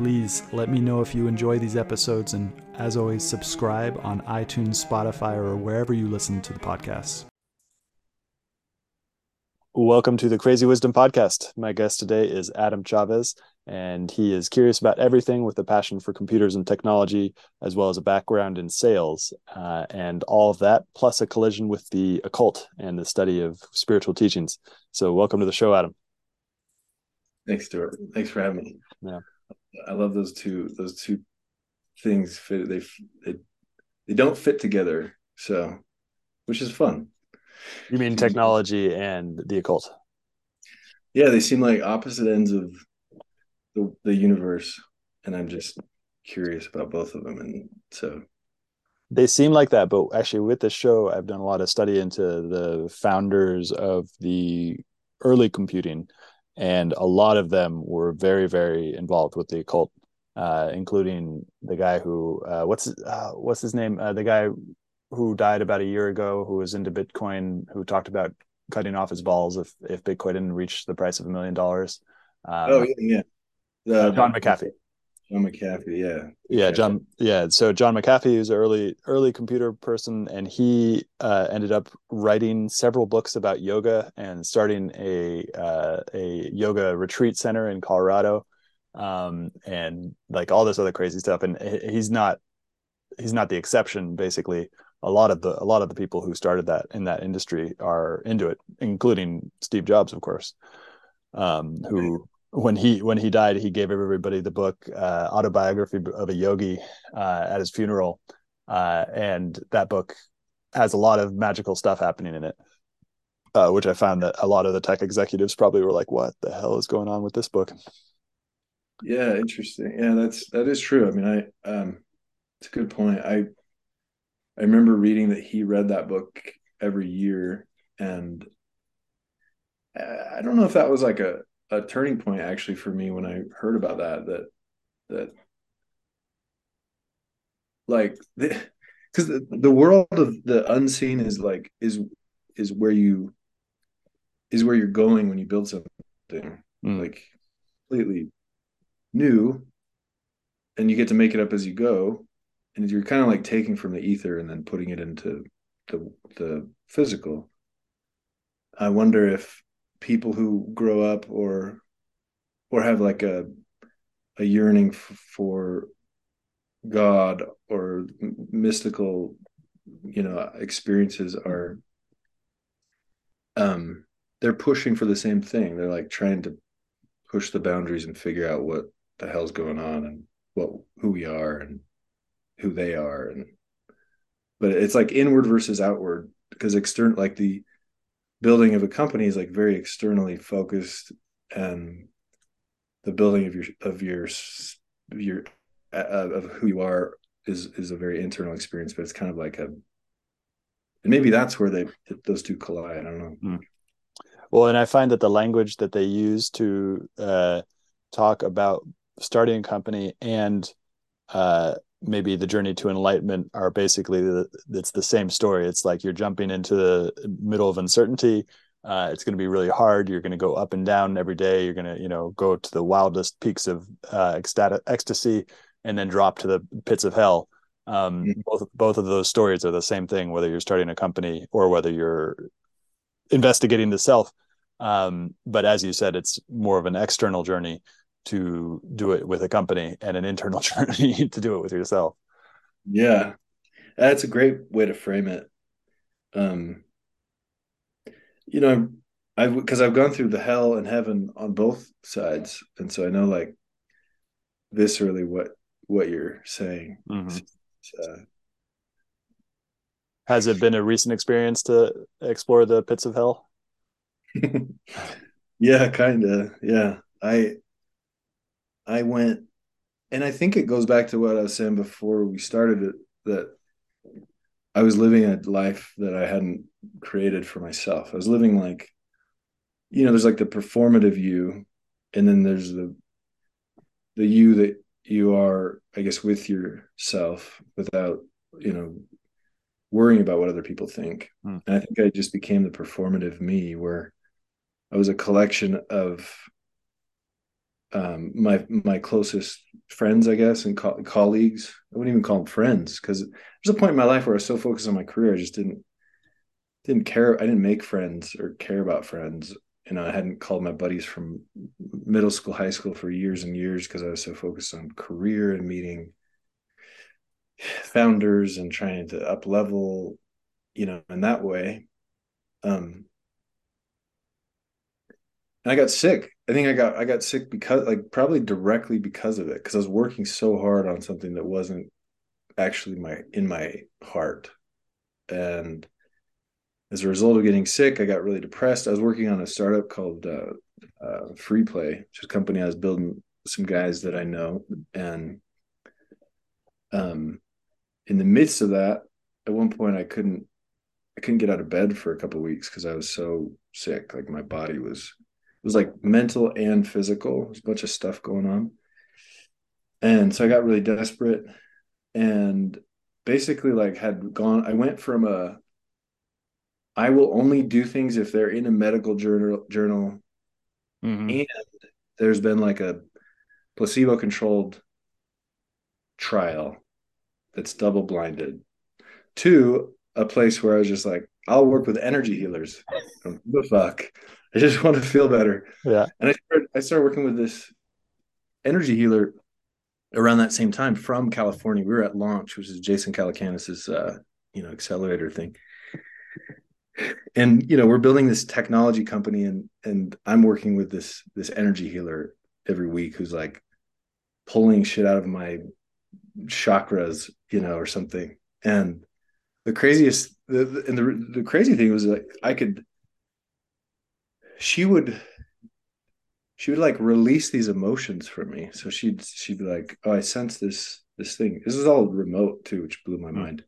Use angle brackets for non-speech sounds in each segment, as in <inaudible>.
Please let me know if you enjoy these episodes, and as always, subscribe on iTunes, Spotify, or wherever you listen to the podcast. Welcome to the Crazy Wisdom Podcast. My guest today is Adam Chavez, and he is curious about everything with a passion for computers and technology, as well as a background in sales, uh, and all of that, plus a collision with the occult and the study of spiritual teachings. So, welcome to the show, Adam. Thanks, Stuart. Thanks for having me. Yeah, I love those two. Those two things fit. They they they don't fit together. So, which is fun. you mean technology and the occult? Yeah, they seem like opposite ends of the the universe, and I'm just curious about both of them. And so, They seem like that, but actually, with this show, I've done a lot of study into the founders of the early computing, and a lot of them were very, very involved with the occult, uh, including the guy who uh, what's uh, what's his name? Uh, the guy who died about a year ago, who was into Bitcoin, who talked about cutting off his balls if if Bitcoin didn't reach the price of a million dollars. Um, oh yeah, yeah. The- uh, John McAfee. John McAfee. Yeah. Yeah, John. Yeah, so John McAfee is an early early computer person, and he uh, ended up writing several books about yoga and starting a uh, a yoga retreat center in Colorado, um, and like all this other crazy stuff. And he's not he's not the exception. Basically, a lot of the a lot of the people who started that in that industry are into it, including Steve Jobs, of course, um, who when he when he died, he gave everybody the book uh, autobiography of a yogi uh, at his funeral, uh, and that book has a lot of magical stuff happening in it. Uh, which I found that a lot of the tech executives probably were like, "What the hell is going on with this book?" Yeah, interesting. Yeah, that's that is true. I mean, I um it's a good point. I I remember reading that he read that book every year and I I don't know if that was like a a turning point actually for me when I heard about that that that like because the, the world of the unseen is like is is where you is where you're going when you build something Mm. like completely new and you get to make it up as you go and you're kind of like taking from the ether and then putting it into the the physical i wonder if people who grow up or or have like a a yearning for god or mystical you know experiences are um they're pushing for the same thing. They're like trying to push the boundaries and figure out what the hell's going on and what who we are and who they are. And but it's like inward versus outward because external like the building of a company is like very externally focused and the building of your of your your uh, of who you are is is a very internal experience but it's kind of like a and maybe that's where they those two collide i don't know. Well, and I find that the language that they use to uh, talk about starting a company and uh, maybe the journey to enlightenment are basically the, it's the same story. It's like you're jumping into the middle of uncertainty. Uh, it's going to be really hard. You're going to go up and down every day. You're going to, you know, go to the wildest peaks of uh, ecstatic ecstasy and then drop to the pits of hell. Um, Mhm. Both both of those stories are the same thing, whether you're starting a company or whether you're investigating the self. Um, but as you said, it's more of an external journey to do it with a company and an internal <laughs> journey to do it with yourself. Yeah, that's a great way to frame it. Um, you know, I've because I've gone through the hell and heaven on both sides, and so I know like viscerally what what you're saying. Mhm. Uh, Has it been a recent experience to explore the pits of hell? <laughs> yeah, kind of. Yeah, I I went and I think it goes back to what I was saying before we started it that I was living a life that I hadn't created for myself. I was living like, you know, there's like the performative you, and then there's the the you that you are, I guess, with yourself without, you know, worrying about what other people think. Hmm. And I think I just became the performative me where I was a collection of um, my my closest friends, I guess, and co- colleagues. I wouldn't even call them friends because there's a point in my life where I was so focused on my career, I just didn't didn't care. I didn't make friends or care about friends. You know, I hadn't called my buddies from middle school, high school for years and years because I was so focused on career and meeting founders and trying to up level, you know, in that way. Um, and I got sick. I think I got I got sick because like probably directly because of it because I was working so hard on something that wasn't actually my in my heart. And as a result of getting sick, I got really depressed. I was working on a startup called uh, uh, Free Play, which is a company I was building some guys that I know. And um, in the midst of that, at one point I couldn't I couldn't get out of bed for a couple weeks because I was so sick. Like my body was was like mental and physical. There's a bunch of stuff going on. And so I got really desperate and basically like had gone I went from a I will only do things if they're in a medical journal journal mm-hmm. and there's been like a placebo controlled trial that's double blinded to a place where I was just like, I'll work with energy healers. the fuck? I just want to feel better. Yeah. And I started, I started working with this energy healer around that same time from California. We were at launch, which is Jason Calacanis's uh, you know, accelerator thing. And you know, we're building this technology company and and I'm working with this this energy healer every week who's like pulling shit out of my chakras, you know, or something. And the craziest the, the, and the the crazy thing was like I could she would she would like release these emotions from me. So she'd she'd be like, "Oh, I sense this this thing." This is all remote too, which blew my mm. mind.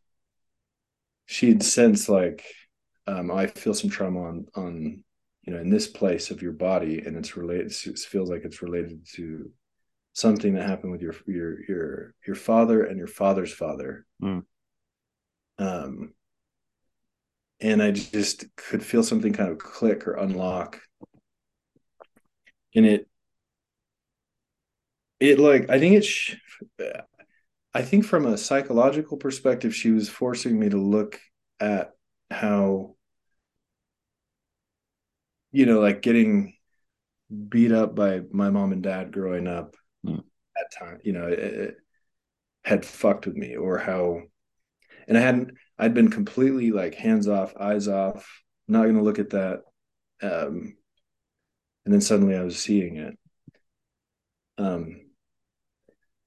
She'd sense like, um, oh, "I feel some trauma on on you know in this place of your body, and it's related. It feels like it's related to something that happened with your your your your father and your father's father." Mm. Um, and I just could feel something kind of click or unlock. And it, it like, I think it's, I think from a psychological perspective, she was forcing me to look at how, you know, like getting beat up by my mom and dad growing up mm. at time, you know, it, it had fucked with me or how, and I hadn't, I'd been completely like hands off, eyes off, not going to look at that. Um, and then suddenly I was seeing it. Um,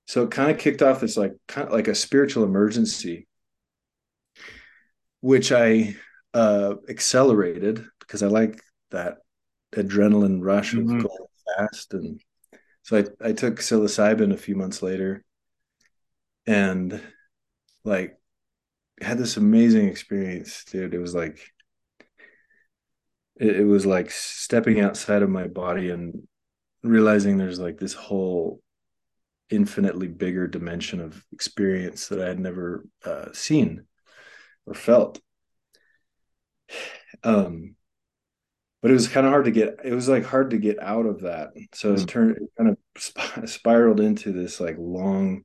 so it kind of kicked off this like kind of like a spiritual emergency, which I uh, accelerated because I like that adrenaline rush of mm-hmm. going fast. And so I, I took psilocybin a few months later and like had this amazing experience, dude. It was like it, it was like stepping outside of my body and realizing there's like this whole infinitely bigger dimension of experience that I had never uh, seen or felt. <sighs> Um, but it was kind of hard to get. It was like hard to get out of that. So mm-hmm. it turned, it kind of sp- spiraled into this like long.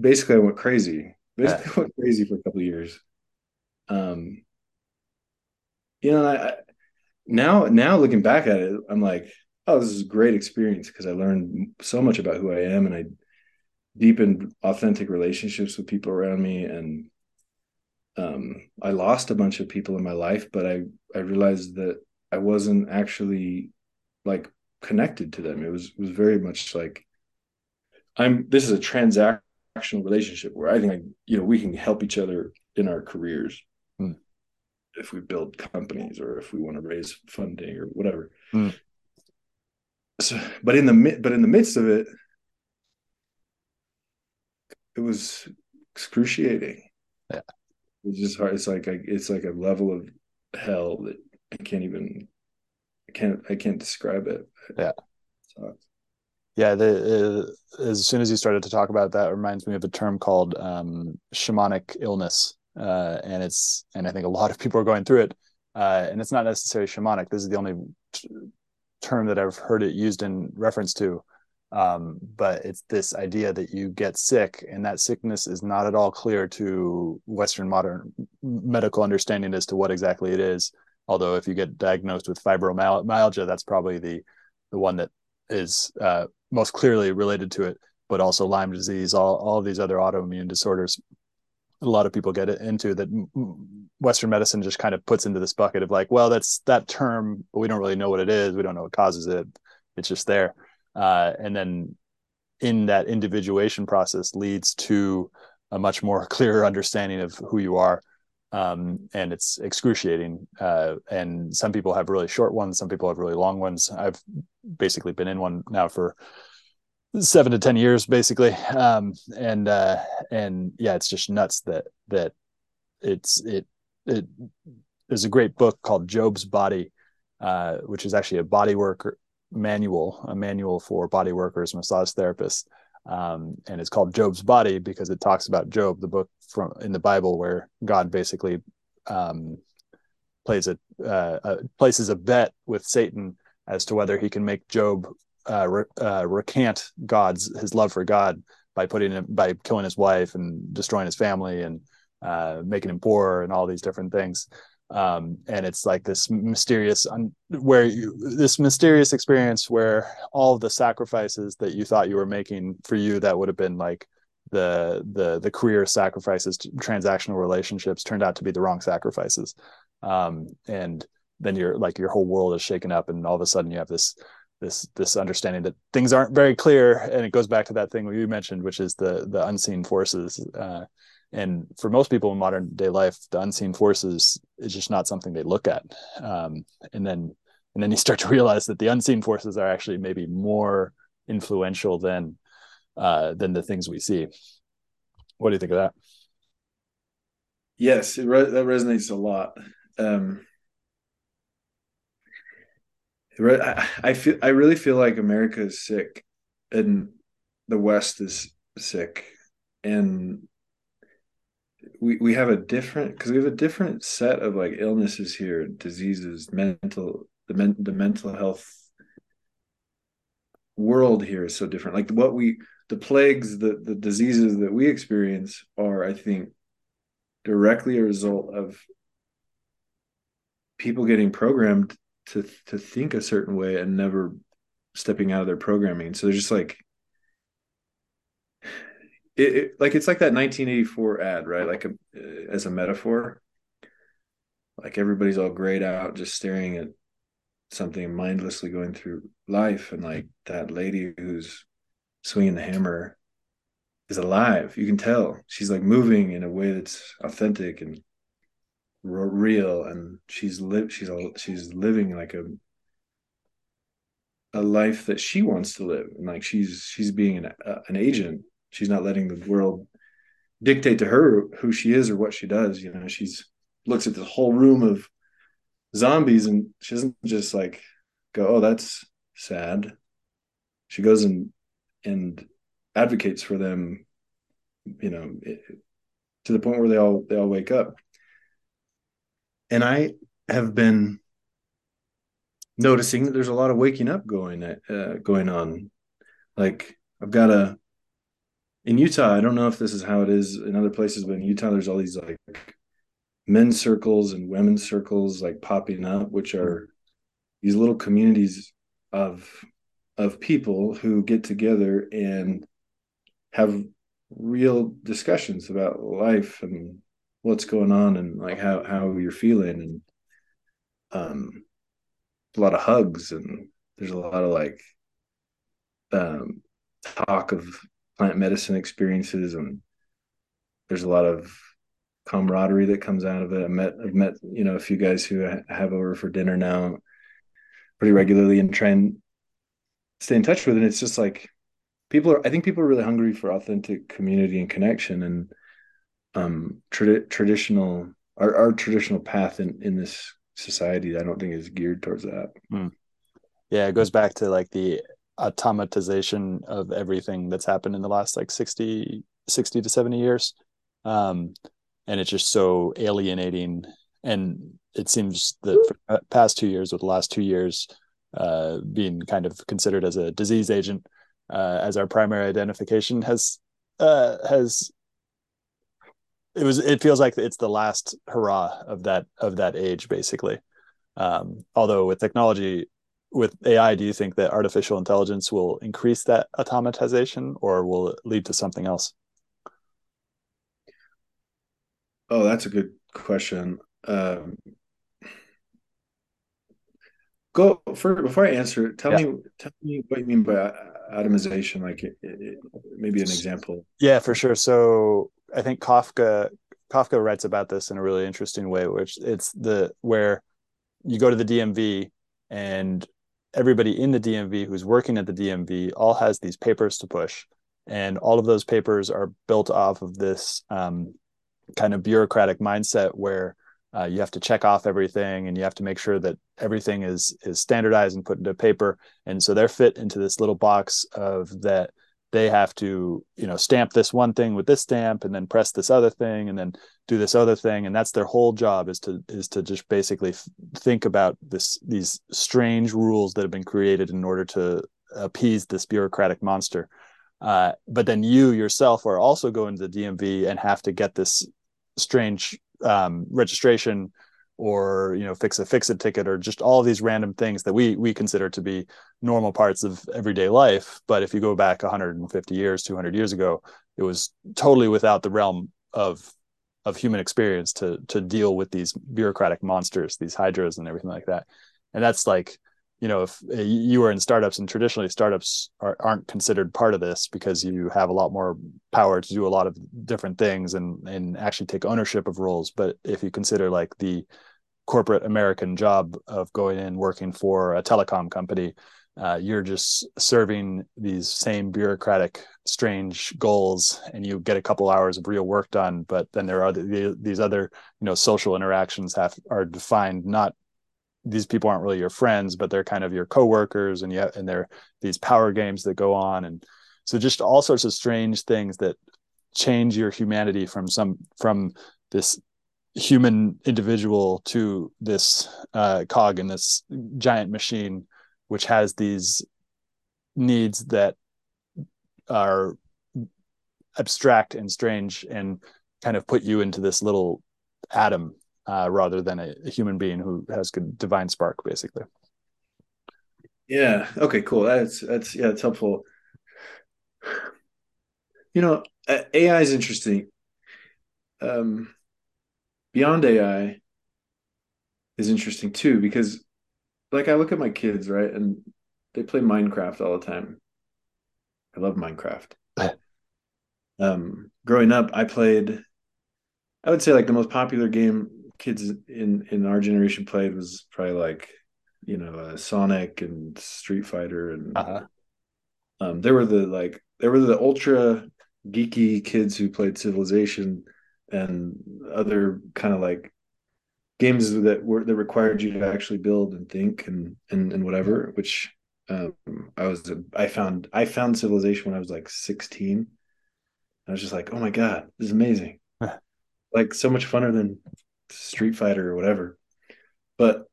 Basically, I went crazy basically went crazy for a couple years. Um, you know, I, now now looking back at it, I'm like, oh, this is a great experience because I learned so much about who I am, and I deepened authentic relationships with people around me, and um, I lost a bunch of people in my life, but I I realized that I wasn't actually like connected to them. It was was very much like I'm. This is a transaction relationship where I think you know we can help each other in our careers mm. if we build companies or if we want to raise funding or whatever. Mm. So, but in the but in the midst of it, it was excruciating. Yeah. It's just hard. It's like it's like a level of hell that I can't even I can't I can't describe it. Yeah. So. Yeah, the, uh, as soon as you started to talk about that, reminds me of a term called um, shamanic illness, uh, and it's and I think a lot of people are going through it, uh, and it's not necessarily shamanic. This is the only t- term that I've heard it used in reference to, um, but it's this idea that you get sick, and that sickness is not at all clear to Western modern medical understanding as to what exactly it is. Although, if you get diagnosed with fibromyalgia, that's probably the the one that is uh, most clearly related to it. But also Lyme disease, all all these other autoimmune disorders, a lot of people get into that. Western medicine just kind of puts into this bucket of like, well, that's that term, but we don't really know what it is. We don't know what causes it. It's just there uh, and then in that individuation process leads to a much more <laughs> clearer understanding of who you are um, and it's excruciating uh, and some people have really short ones some people have really long ones i've basically been in one now for seven to ten years basically um, and uh, and yeah it's just nuts that that it's it it there's a great book called job's body uh, which is actually a body work manual, a manual for body workers, massage therapists. Um, and it's called Job's Body because it talks about Job, the book from in the Bible where God basically um, plays a uh, places a bet with Satan as to whether he can make Job uh, re- uh, recant God's his love for God by putting him by killing his wife and destroying his family and uh, making him poor and all these different things um, and it's like this mysterious un- where you this mysterious experience where all the sacrifices that you thought you were making for you that would have been like the the the career sacrifices transactional relationships turned out to be the wrong sacrifices. Um, and then you're like your whole world is shaken up and all of a sudden you have this this this understanding that things aren't very clear. And it goes back to that thing you mentioned which is the the unseen forces uh, and for most people in modern day life the unseen forces is just not something they look at. Um, and then and then you start to <laughs> realize that the unseen forces are actually maybe more influential than uh, than the things we see. What do you think of that? Yes re- that resonates a lot. Um, I, I feel i really feel like america is sick and the west is sick. And we we have a different because we have a different set of like illnesses here, diseases, mental the men, the mental health world here is so different. Like what we the plagues, the the diseases that we experience are, I think, directly a result of people getting programmed to to think a certain way and never stepping out of their programming. So they're just like it, it, like it's like that 1984 ad, right? Like a, uh, as a metaphor, like everybody's all grayed out, just staring at something mindlessly going through life, and like that lady who's swinging the hammer is alive. You can tell she's like moving in a way that's authentic and real, and she's live. She's all she's living like a a life that she wants to live, and like she's she's being an uh, an agent she's not letting the world dictate to her who she is or what she does. You know, she's looks at the whole room of zombies and she doesn't just like go, "Oh, that's sad." She goes and and advocates for them. You know, to the point where they all they all wake up. And I have been noticing that there's a lot of waking up going uh, going on. Like I've got a in Utah, I don't know if this is how it is in other places, but in Utah, there's all these like men's circles and women's circles like popping up, which are these little communities of of people who get together and have real discussions about life and what's going on and like how how you're feeling and um a lot of hugs and there's a lot of like um talk of plant medicine experiences and there's a lot of camaraderie that comes out of it. I met I've met you know a few guys who I have over for dinner now pretty regularly and try and stay in touch with. And it's just like people are i think people are really hungry for authentic community and connection and um trad- traditional our, our traditional path in in this society i don't think is geared towards that mm. yeah it goes back to like the atomization of everything that's happened in the last like 60 60 to 70 years. Um and it's just so alienating. And it seems that for the past two years or the last two years uh being kind of considered as a disease agent uh, as our primary identification has uh, has it was it feels like it's the last hurrah of that of that age basically. Um, although with technology with ai do you think that artificial intelligence will increase that atomization or will it lead to something else? Oh that's a good question. Um, go for before i answer tell yeah. me tell me what you mean by atomization like it, it, maybe an example. yeah for sure. So i think kafka kafka writes about this in a really interesting way which it's the where you go to the dmv and everybody in the dmv who's working at the dmv all has these papers to push. And all of those papers are built off of this um, kind of bureaucratic mindset where uh, you have to check off everything and you have to make sure that everything is is standardized and put into paper. And so they're fit into this little box of that they have to you know stamp this one thing with this stamp and then press this other thing and then do this other thing. And that's their whole job is to is to just basically f- think about this these strange rules that have been created in order to appease this bureaucratic monster. Uh, but then you yourself are also going to the DMV and have to get this strange um, registration or you know fix a fix it ticket or just all these random things that we we consider to be normal parts of everyday life. But if you go back 150 years 200 years ago it was totally without the realm of of human experience to to deal with these bureaucratic monsters these hydras and everything like that. And that's like you know if eh, you are in startups and traditionally startups are, aren't considered part of this because you have a lot more power to do a lot of different things and and actually take ownership of roles. But if you consider like the corporate american job of going in working for a telecom company uh, you're just serving these same bureaucratic strange goals and you get a couple hours of real work done but then there are the, these other you know social interactions have are defined not these people aren't really your friends, but they're kind of your coworkers, and yet and they're these power games that go on, and so just all sorts of strange things that change your humanity from some from this human individual to this uh, cog in this giant machine, which has these needs that are abstract and strange and kind of put you into this little atom uh, rather than a, a, human being who has good divine spark, basically. Yeah. Okay. Cool. That's that's yeah. It's helpful. You know, AI is interesting. Um, beyond AI is interesting too because, like, I look at my kids right, and they play Minecraft all the time. I love Minecraft. um, growing up, I played. I would say like the most popular game kids in in our generation played was probably like you know uh, Sonic and Street Fighter and uh-huh. um, there were the like there were the ultra geeky kids who played Civilization and other kind of like games that were that required you to actually build and think and and, and whatever which um, I was I found I found Civilization when I was like 16 I was just like oh my god this is amazing <laughs> like so much funner than Street Fighter or whatever. But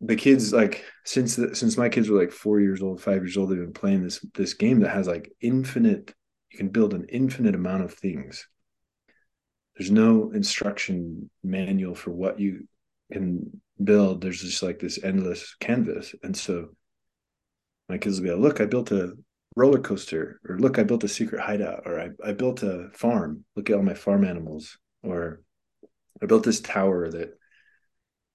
the kids like since the, since my kids were like four years old, five years old, they've been playing this this game that has like infinite. You can build an infinite amount of things. There's no instruction manual for what you can build. There's just like this endless canvas, and so my kids will be like, "Look, I built a roller coaster," or "Look, I built a secret hideout," or "I I built a farm. Look at all my farm animals," or I built this tower that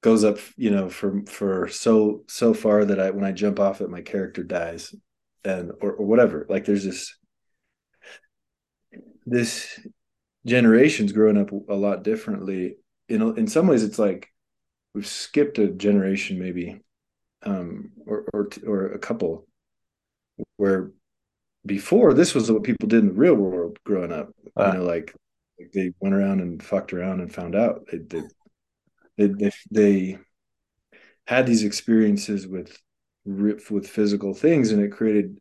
goes up, you know, for for so so far that I when I jump off it, my character dies, and or, or whatever. Like there's this this generation's growing up a lot differently. In in some ways, it's like we've skipped a generation, maybe, um, or or or a couple, where before this was what people did in the real world growing up. Uh. you know, like, like they went around and fucked around and found out they they they they, they had these experiences with with physical things, and it created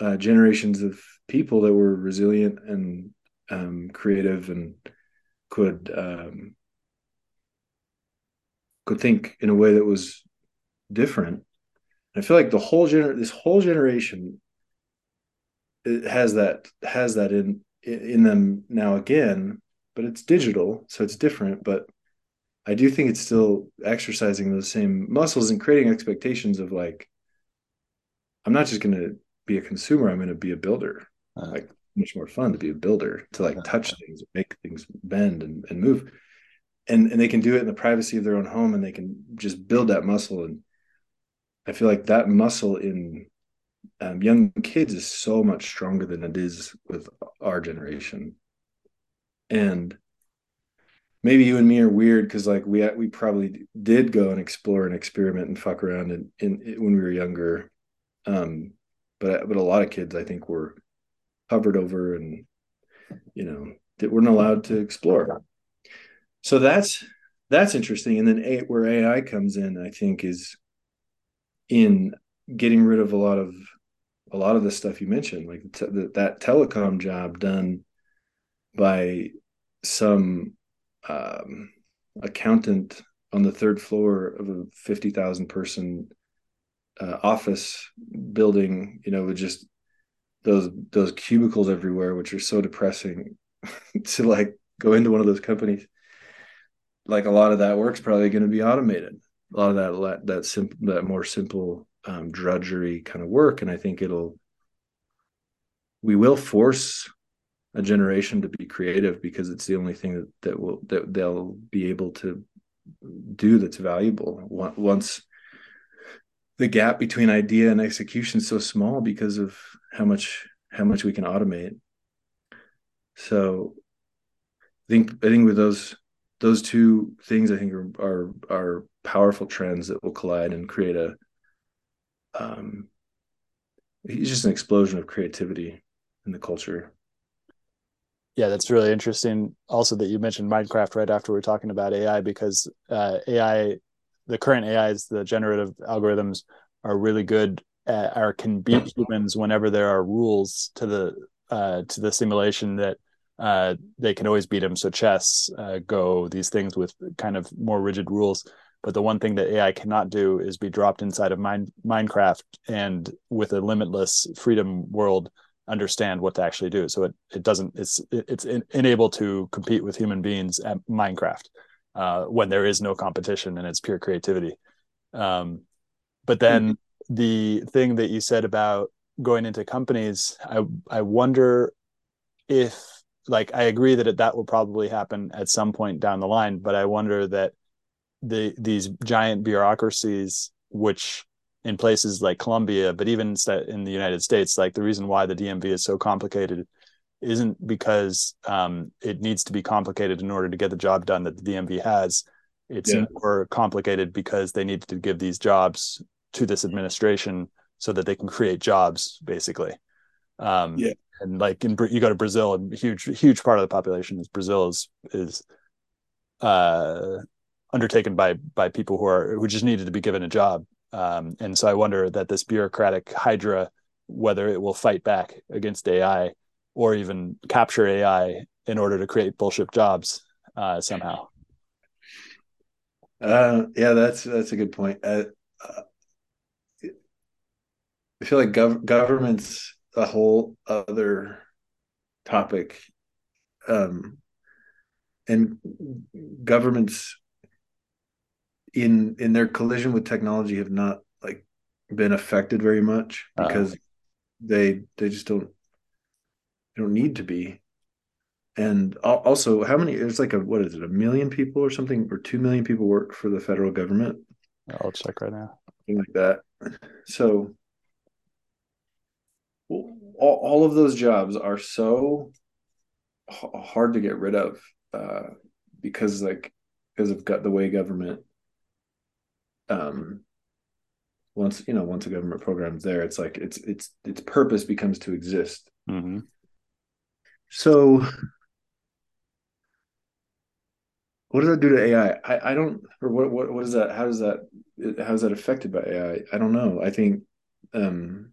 uh, generations of people that were resilient and um, creative and could um, could think in a way that was different. I feel like the whole gener this whole generation it has that has that in in them now again, but it's digital, so it's different. But I do think it's still exercising those same muscles and creating expectations of like, I'm not just going to be a consumer. I'm going to be a builder. Uh, like much more fun to be a builder, to like touch things, make things bend and, and move. And and they can do it in the privacy of their own home and they can just build that muscle. And I feel like that muscle in um, young kids is so much stronger than it is with our generation. And maybe you and me are weird because like we we probably did go and explore and experiment and fuck around in, in, in when we were younger. Um, but but a lot of kids I think were hovered over and you know that weren't allowed to explore. So that's that's interesting. And then a, where AI comes in, I think, is in getting rid of a lot of a lot of the stuff you mentioned, like that telecom job done by some um, accountant on the third floor of a fifty thousand person uh, office building, you know, with just those those cubicles everywhere, which are so depressing <laughs> to like go into one of those companies. Like a lot of that work's probably going to be automated. A lot of that that simple that more simple um, drudgery kind of work, and I think it'll we will force a generation to be creative because it's the only thing that that will that they'll be able to do that's valuable once the gap between idea and execution is so small because of how much how much we can automate. So i think i think with those those two things i think are are, are powerful trends that will collide and create a um it's just an explosion of creativity in the culture. Yeah that's really interesting. Also that you mentioned minecraft right after we are talking about ai because uh, ai the current ais the generative algorithms are really good at, or can beat humans whenever there are rules to the uh, to the simulation that uh, they can always beat them. So chess, uh, Go, these things with kind of more rigid rules. But the one thing that AI cannot do is be dropped inside of mine, Minecraft and with a limitless freedom world understand what to actually do. So it it doesn't it's it's in, unable to compete with human beings at Minecraft uh, when there is no competition and it's pure creativity. Um, but then mm-hmm. The thing that you said about going into companies, I I wonder if like I agree that it, that will probably happen at some point down the line, but I wonder that the these giant bureaucracies, which in places like Colombia, but even in the United States, like the reason why the DMV is so complicated isn't because um, it needs to be complicated in order to get the job done that the DMV has. It's yeah. more complicated because they need to give these jobs to this administration so that they can create jobs basically. Um yeah. and like in you go to brazil and huge huge part of the population is brazil is is uh undertaken by by people who are who just needed to be given a job. Um and so i wonder that this bureaucratic hydra whether it will fight back against ai or even capture ai in order to create bullshit jobs uh somehow. Uh yeah that's that's a good point. Uh, uh I feel like gov- government's a whole other topic. Um, and governments in in their collision with technology have not like been affected very much uh. because uh, they they just don't they don't need to be and also how many there's like a what is it a million people or something or two million people work for the federal government i'll check right now something like that so all, all of those jobs are so h- hard to get rid of uh, because like because of the way government um once you know once a government program's there it's like it's it's its purpose becomes to exist. Mm-hmm. so what does that do to ai i, I don't or what, what what is that how does that how is that affected by ai i don't know. I think um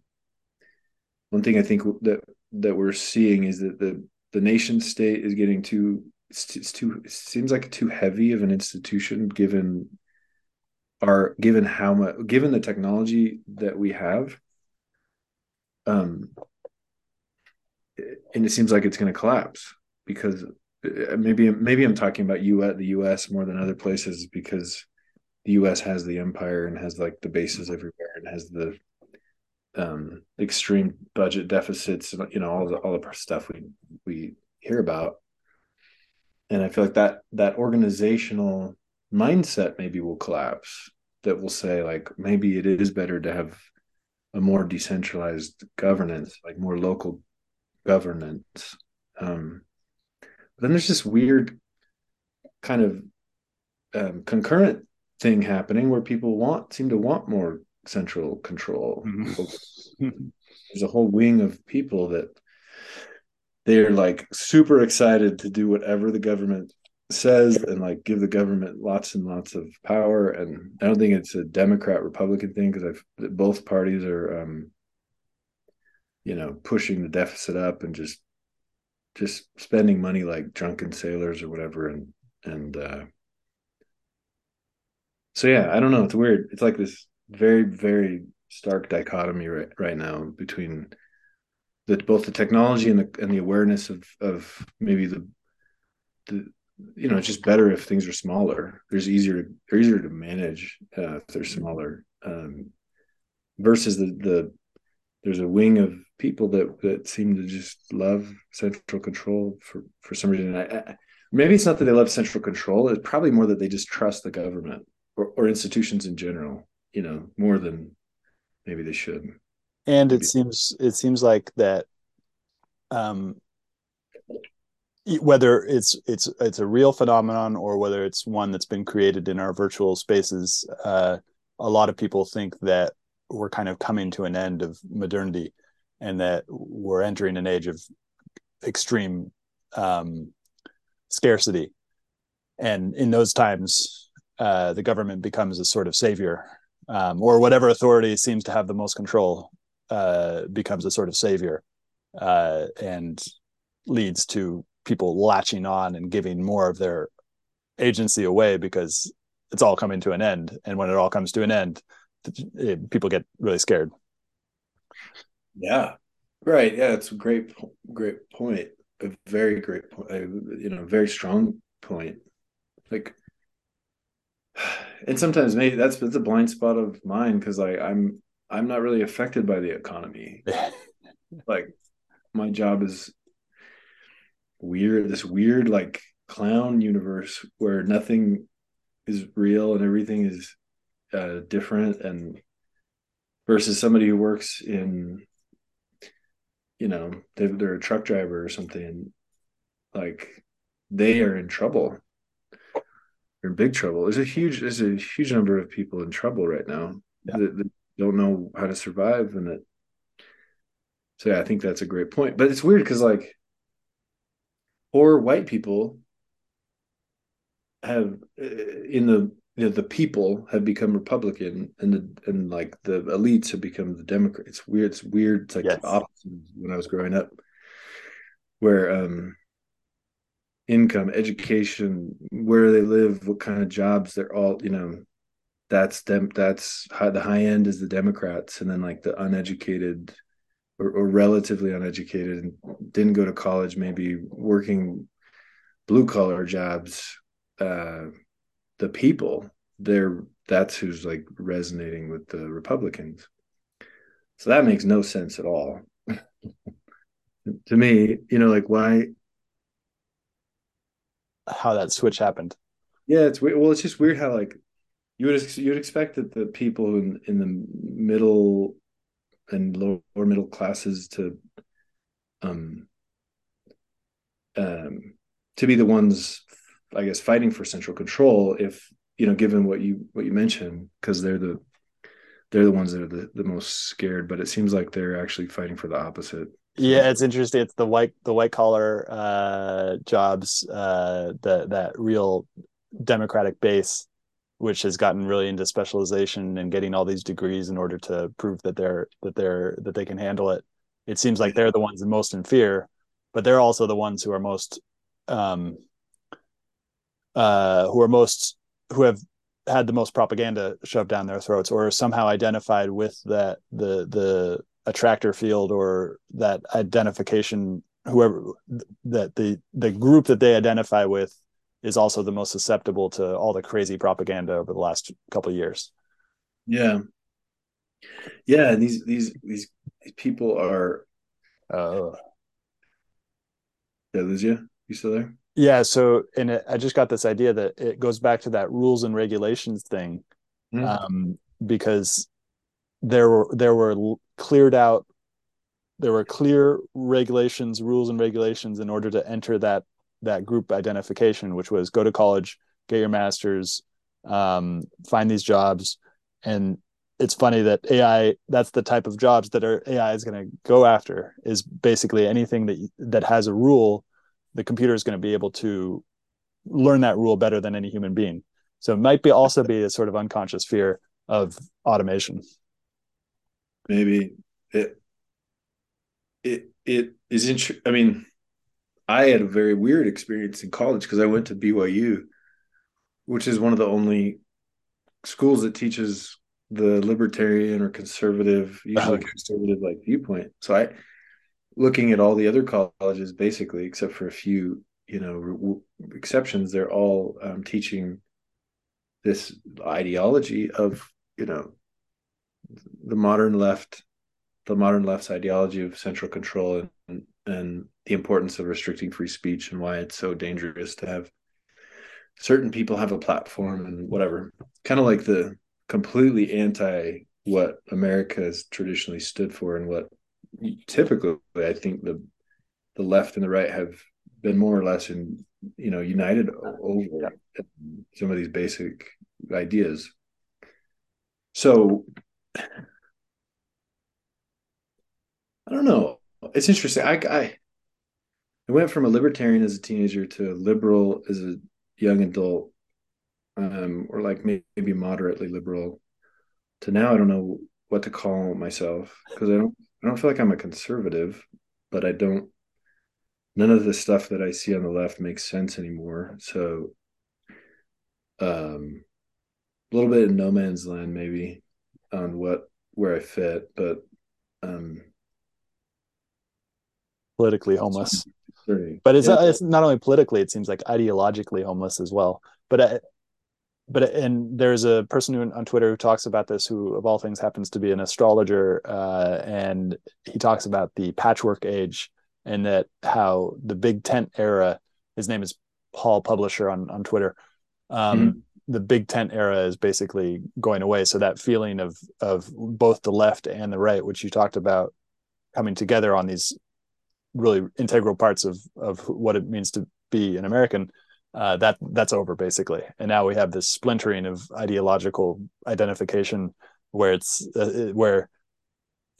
one thing i think that that we're seeing is that the the nation state is getting too it's, it's too it seems like too heavy of an institution given our given how much given the technology that we have. Um and it seems like it's going to collapse because uh, maybe maybe I'm talking about you at the US more than other places because the US has the empire and has like the bases everywhere and has the um extreme budget deficits you know all the all the stuff we we hear about. And i feel like that that organizational mindset maybe will collapse that will say like maybe it is better to have a more decentralized governance like more local governance. Um but then there's this weird kind of um, concurrent thing happening where people want seem to want more central control. Mm-hmm. there's a whole wing of people that they're like super excited to do whatever the government says and like give the government lots and lots of power. And i don't think it's a democrat republican thing because i've both parties are um you know pushing the deficit up and just just spending money like drunken sailors or whatever. And and uh so yeah i don't know. It's weird. It's like this very very stark dichotomy right right now between the both the technology and the and the awareness of of maybe the the you know it's just better if things are smaller. There's easier they're easier to manage uh, if they're smaller. Um, versus the the there's a wing of people that that seem to just love central control for for some reason. I, I, maybe it's not that they love central control it's probably more that they just trust the government or, or institutions in general you know more than maybe they should. And maybe. it seems it seems like that um whether it's it's it's a real phenomenon or whether it's one that's been created in our virtual spaces uh, a lot of people think that we're kind of coming to an end of modernity and that we're entering an age of extreme um, scarcity. And in those times uh, the government becomes a sort of savior um, or whatever authority seems to have the most control uh, becomes a sort of savior uh, and leads to people latching on and giving more of their agency away because it's all coming to an end. And when it all comes to an end it, people get really scared. Yeah. Right. Yeah it's a great great point. A very great point you know very strong point. Like and sometimes maybe that's that's a blind spot of mine because like i'm i'm not really affected by the economy. <laughs> Like my job is weird this weird like clown universe where nothing is real and everything is uh, different and versus somebody who works in you know they, they're a truck driver or something like they are in trouble they're in big trouble there's a huge there's a huge number of people in trouble right now yeah. that, that don't know how to survive and it so yeah i think that's a great point but it's weird because like or white people have in the you know, the people have become Republican and the and like the elites have become the Democrat. It's weird. It's weird. It's like yes. the opposite when I was growing up, where um income, education, where they live, what kind of jobs they're all, you know, that's them. That's high, the high end is the Democrats, and then like the uneducated or, or relatively uneducated and didn't go to college, maybe working blue collar jobs, uh, the people, they're that's who's like resonating with the Republicans. So that makes no sense at all. <laughs> to me, you know, like why how that switch happened. Yeah, it's weird. Well, it's just weird how like you would you would expect that the people in in the middle and lower middle classes to um um to be the ones i guess fighting for central control if you know given what you what you mentioned because they're the they're the ones that are the, the most scared but it seems like they're actually fighting for the opposite yeah it's interesting. It's the white the white collar uh jobs uh the that real democratic base which has gotten really into specialization and getting all these degrees in order to prove that they're that they're that they can handle it. It seems like they're the ones most in fear but they're also the ones who are most um uh who are most who have had the most propaganda shoved down their throats or somehow identified with that the the attractor field or that identification whoever that the the group that they identify with is also the most susceptible to all the crazy propaganda over the last couple of years. Yeah. Yeah And these these these people are uh yeah lose you? You still there? Yeah so and it, i just got this idea that it goes back to that rules and regulations thing mm-hmm. um, because there were there were cleared out there were clear regulations rules and regulations in order to enter that that group identification which was go to college get your masters um, find these jobs. And it's funny that ai that's the type of jobs that our ai is going to go after is basically anything that that has a rule the computer is going to be able to learn that rule better than any human being. So it might be also be a sort of unconscious fear of automation maybe it it it is interesting i mean i had a very weird experience in college because i went to byu which is one of the only schools that teaches the libertarian or conservative usually conservative like viewpoint. So i looking at all the other colleges basically except for a few you know re- exceptions they're all um, teaching this ideology of you know the modern left the modern left's ideology of central control and, and the importance of restricting free speech and why it's so dangerous to have certain people have a platform and whatever. Kind of like the completely anti what america has traditionally stood for and what typically i think the the left and the right have been more or less in you know united over some of these basic ideas. So I don't know. It's interesting. I, I I went from a libertarian as a teenager to a liberal as a young adult, um, or like maybe moderately liberal, to now I don't know what to call myself because I don't I don't feel like I'm a conservative, but I don't. None of the stuff that I see on the left makes sense anymore. So, um, a little bit in no man's land maybe on what where I fit, but um politically homeless. But it's yeah. it's not only politically; it seems like ideologically homeless as well. But I, but and there's a person who, on Twitter who talks about this, who of all things happens to be an astrologer, uh, and he talks about the patchwork age and that how the big tent era. His name is Paul Publisher on on Twitter. Um, mm-hmm. The big tent era is basically going away. So that feeling of of both the left and the right, which you talked about, coming together on these really integral parts of of what it means to be an American, uh, that that's over basically. And now we have this splintering of ideological identification where it's uh, where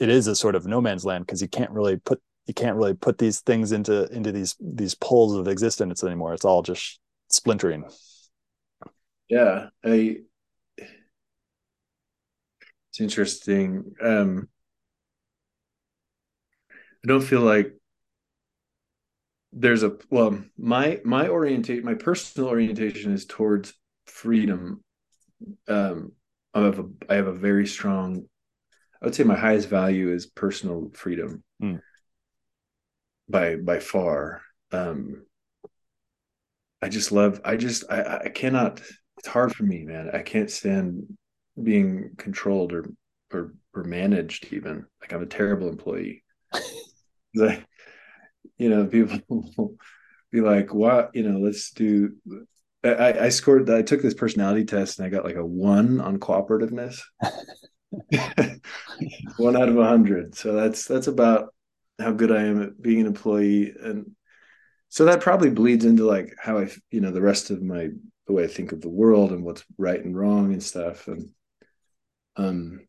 it is a sort of no man's land because you can't really put you can't really put these things into into these these poles of existence anymore. It's all just splintering. Yeah, I. It's interesting. Um, I don't feel like there's a well my my orientation my personal orientation is towards freedom um i have a i have a very strong i would say my highest value is personal freedom mm. by by far um i just love i just i i cannot it's hard for me man i can't stand being controlled or or or managed even like i'm a terrible employee <laughs> like, you know, people will <laughs> be like, what, you know, let's do. I, I scored, I took this personality test and I got like a one on cooperativeness. <laughs> one out of a hundred. So that's, that's about how good I am at being an employee. And so that probably bleeds into like how I, you know, the rest of my, the way I think of the world and what's right and wrong and stuff. And, um,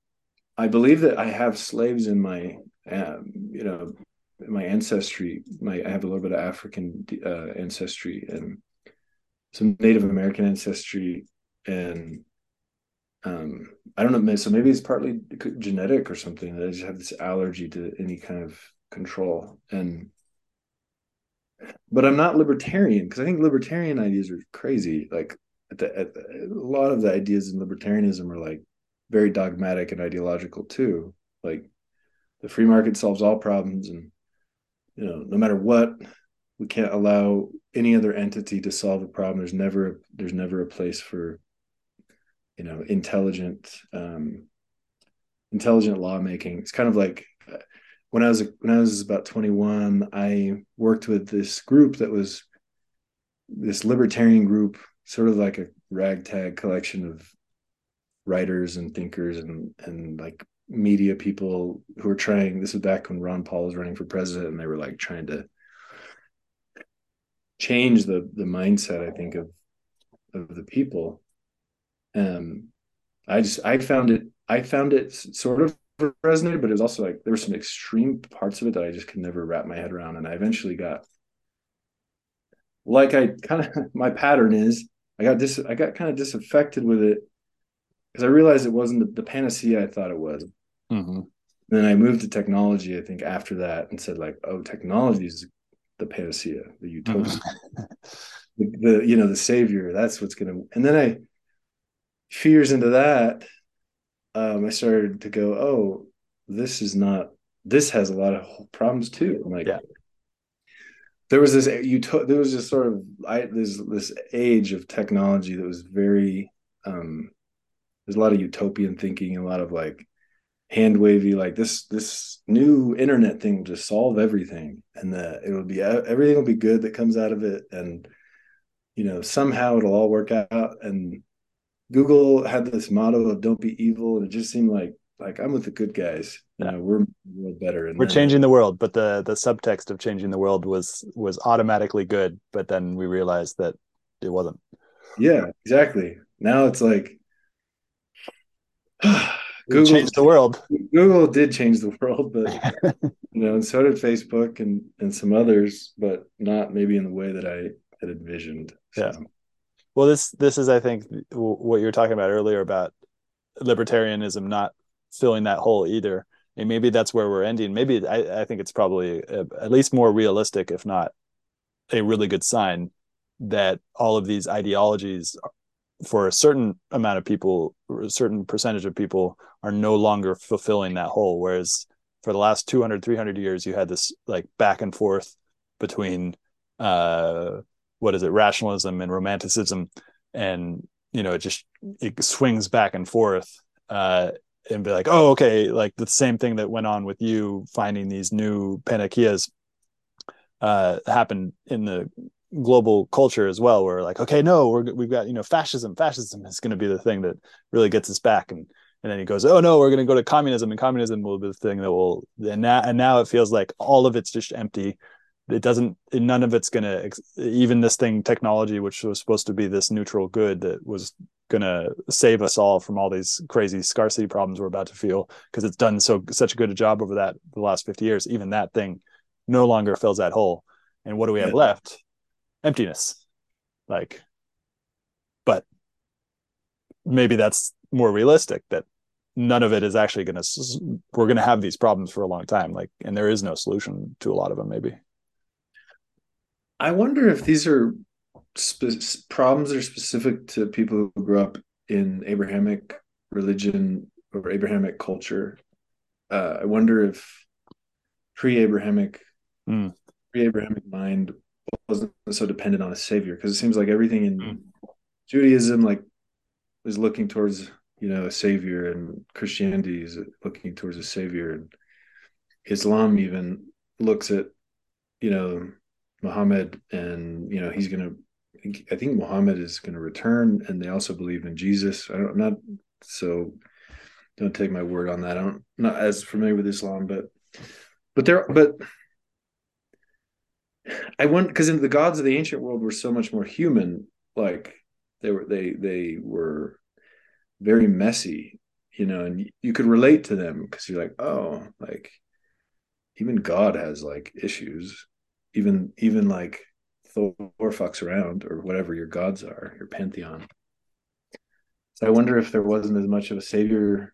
I believe that I have slaves in my, um, you know, my ancestry. My I have a little bit of African uh, ancestry and some Native American ancestry, and um, I don't know. So maybe it's partly genetic or something. That I just have this allergy to any kind of control, and but I'm not libertarian because I think libertarian ideas are crazy. Like at the, at the, a lot of the ideas in libertarianism are like very dogmatic and ideological too. Like the free market solves all problems, and you know, no matter what, we can't allow any other entity to solve a problem. There's never there's never a place for you know intelligent um, intelligent lawmaking. It's kind of like when I was when I was about 21, I worked with this group that was this libertarian group, sort of like a ragtag collection of writers and thinkers and and like media people who were trying this was back when Ron Paul was running for president and they were like trying to change the the mindset I think of of the people. Um I just I found it I found it sort of resonated but it was also like there were some extreme parts of it that I just could never wrap my head around and I eventually got like I kind of <laughs> my pattern is I got dis I got kind of disaffected with it because I realized it wasn't the, the, panacea I thought it was. Mm-hmm. Then I moved to technology. I think after that, and said like, "Oh, technology is the panacea, the utopia, mm-hmm. <laughs> the, the, you know the savior. That's what's gonna." And then I, few years into that, um, I started to go, "Oh, this is not. This has a lot of problems too." I'm like, yeah. There was this uto- there was this sort of I this this age of technology that was very um there's a lot of utopian thinking and a lot of like hand wavy like this this new internet thing will just solve everything and that it will be everything will be good that comes out of it and you know somehow it'll all work out and google had this motto of don't be evil and it just seemed like like i'm with the good guys you yeah. know we're world better and we're changing the world but the the subtext of changing the world was was automatically good but then we realized that it wasn't yeah exactly now it's like <sighs> Google changed the world. Google did change the world, but <laughs> you know, and so did Facebook and and some others, but not maybe in the way that I had envisioned. So. Yeah. Well, this this is, I think, what you were talking about earlier about libertarianism not filling that hole either. And maybe that's where we're ending. Maybe I, I think it's probably a, at least more realistic, if not a really good sign, that all of these ideologies for a certain amount of people, a certain percentage of people are no longer fulfilling that hole. Whereas for the last 200, 300 years, you had this like back and forth between, uh, what is it, rationalism and romanticism. And, you know, it just, it swings back and forth. Uh, and be like, oh, okay, like the same thing that went on with you finding these new panaceas uh, happened in the global culture as well where like okay no we're, we've got you know fascism fascism is going to be the thing that really gets us back and and then he goes oh no we're going to go to communism and communism will be the thing that will and now and now it feels like all of it's just empty it doesn't none of it's going to even this thing technology which was supposed to be this neutral good that was going to save us all from all these crazy scarcity problems we're about to feel because it's done so such a good job over that the last 50 years. Even that thing no longer fills that hole. And what do we have left? Emptiness. Like but maybe that's more realistic that none of it is actually going to we're going to have these problems for a long time like and there is no solution to a lot of them maybe i wonder if these are spe- problems that are specific to people who grew up in abrahamic religion or abrahamic culture uh, i wonder if pre-abrahamic mm. pre-abrahamic mind wasn't so dependent on a savior because it seems like everything in mm. Judaism like is looking towards you know a savior and Christianity is looking towards a savior and Islam even looks at you know Muhammad and you know he's gonna I think Muhammad is gonna return and they also believe in Jesus. I don't I'm not so don't take my word on that. I'm not as familiar with Islam, but but there but I want because the gods of the ancient world were so much more human. Like they were, they they were very messy. you know, and you could relate to them because you're like, oh, like even God has like issues. Even even like Thor fucks around or whatever your gods are, your pantheon. So I wonder if there wasn't as much of a savior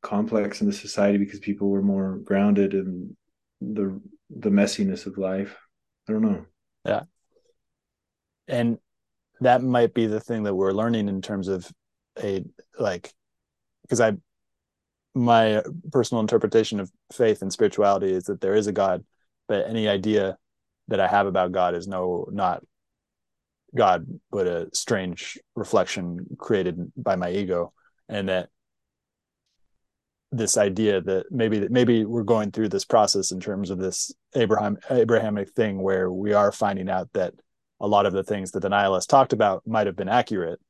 complex in the society because people were more grounded in the the messiness of life. I don't know. Yeah. And that might be the thing that we're learning in terms of a like because I my personal interpretation of faith and spirituality is that there is a God, but any idea that I have about God is no not God, but a strange reflection created by my ego, and that this idea that maybe that maybe we're going through this process in terms of this Abraham Abrahamic thing where we are finding out that a lot of the things that the nihilists talked about might have been accurate,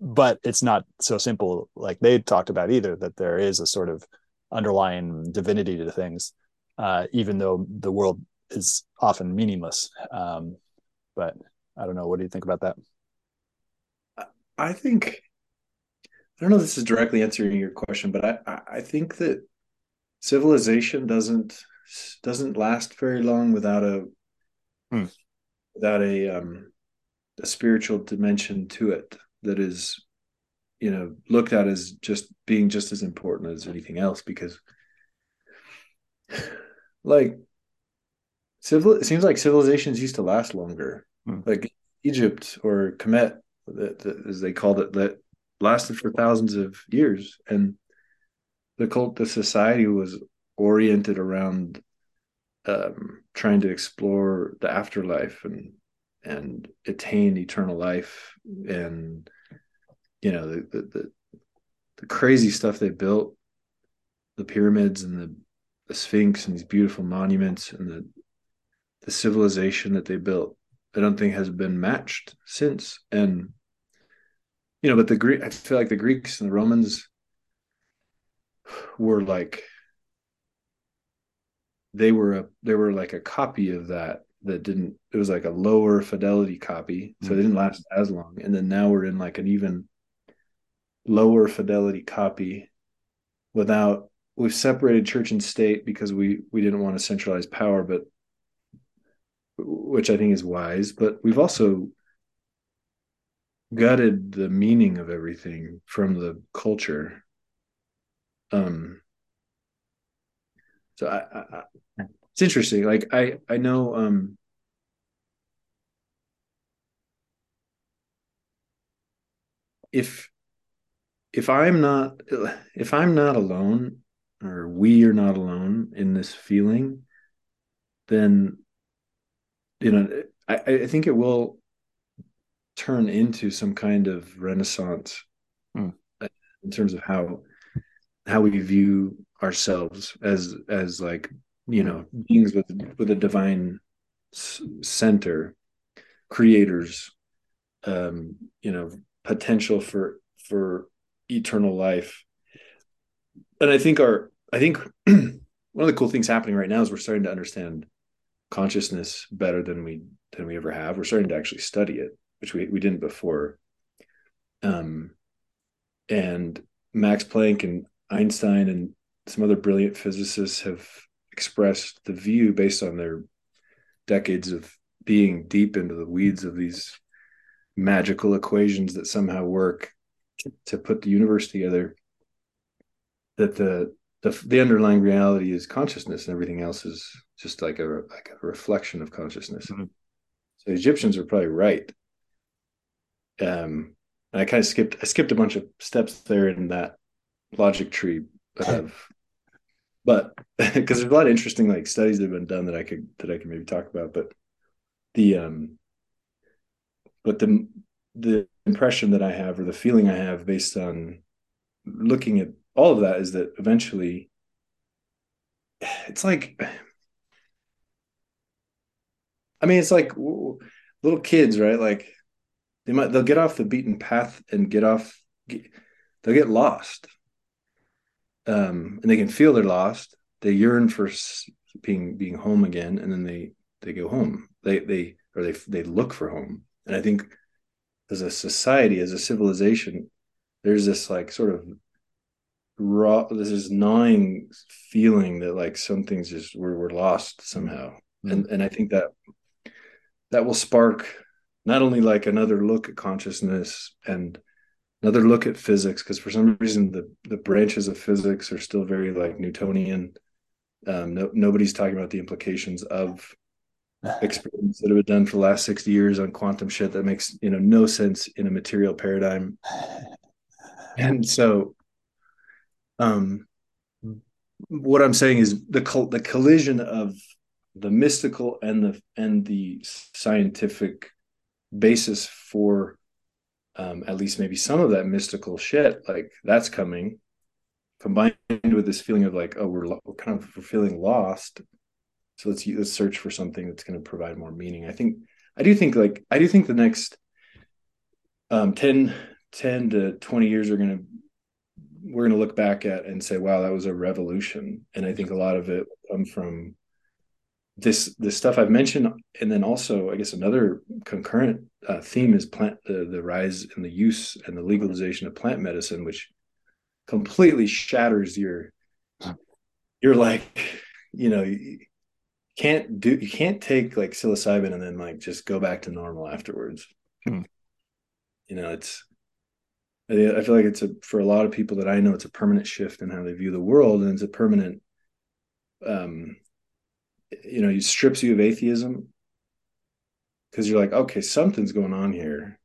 but it's not so simple like they talked about either. That there is a sort of underlying divinity to things, uh, even though the world is often meaningless. Um, but I don't know. What do you think about that? I think I don't know if this is directly answering your question, but I, I think that civilization doesn't doesn't last very long without a hmm. without a um a spiritual dimension to it that is you know looked at as just being just as important as anything else because like civil it seems like civilizations used to last longer. Hmm. like egypt or kemet as they called it that lasted for thousands of years. And the cult the society was oriented around um, trying to explore the afterlife and and attain eternal life. And you know the, the the, the crazy stuff they built the pyramids and the, the sphinx and these beautiful monuments and the the civilization that they built i don't think has been matched since and you know, but the Greek, I feel like the Greeks and the Romans were like, they were a, they were like a copy of that that didn't, it was like a lower fidelity copy. So mm-hmm. it didn't last as long. And then now we're in like an even lower fidelity copy without, we've separated church and state because we, we didn't want to centralize power, but which I think is wise, but we've also gutted the meaning of everything from the culture. Um, so I, I, it's interesting. Like I, I know, um, if, if I'm not, if I'm not alone or we are not alone in this feeling, then, you know, I, I think it will turn into some kind of renaissance hmm. in terms of how how we view ourselves as as like you know beings with with a divine center creators um you know potential for for eternal life and i think our i think <clears throat> one of the cool things happening right now is we're starting to understand consciousness better than we than we ever have we're starting to actually study it which we, we didn't before. Um, and Max Planck and Einstein and some other brilliant physicists have expressed the view based on their decades of being deep into the weeds of these magical equations that somehow work to put the universe together that the the, the underlying reality is consciousness and everything else is just like a like a reflection of consciousness mm-hmm. so egyptians were probably right um, I kind of skipped I skipped a bunch of steps there in that logic tree of but <laughs> because there's a lot of interesting like studies that have been done that I could that I can maybe talk about but the um but the the impression that I have or the feeling I have based on looking at all of that is that eventually <sighs> it's like I mean it's like little kids right? Like they might they'll get off the beaten path and get off they'll get lost. Um, and they can feel they're lost. They yearn for being being home again and then they they go home. They they or they they look for home. And i think as a society as a civilization there's this like sort of raw this is gnawing feeling that like something's just we're, we're lost somehow. Mm-hmm. and and i think that that will spark not only like another look at consciousness and another look at physics because for some reason the the branches of physics are still very like newtonian. Um, no, nobody's talking about the implications of <sighs> experiments that have been done for the last 60 years on quantum shit that makes you know no sense in a material paradigm. <sighs> And so um what i'm saying is the the collision of the mystical and the and the scientific basis for um, at least maybe some of that mystical shit like that's coming combined with this feeling of like oh we're, we're kind of we're feeling lost. So let's let's search for something that's going to provide more meaning. I think i do think like i do think the next um 10 10 to 20 years are going to we're going to look back at and say wow that was a revolution. And i think a lot of it come from this this stuff I've mentioned, and then also I guess another concurrent uh, theme is plant the, the rise and the use and the legalization of plant medicine, which completely shatters your you're like you know you can't do you can't take like psilocybin and then like just go back to normal afterwards. Hmm. You know, it's I feel like it's a for a lot of people that I know, it's a permanent shift in how they view the world, and it's a permanent um you know, it strips you of atheism because you're like, okay, something's going on here.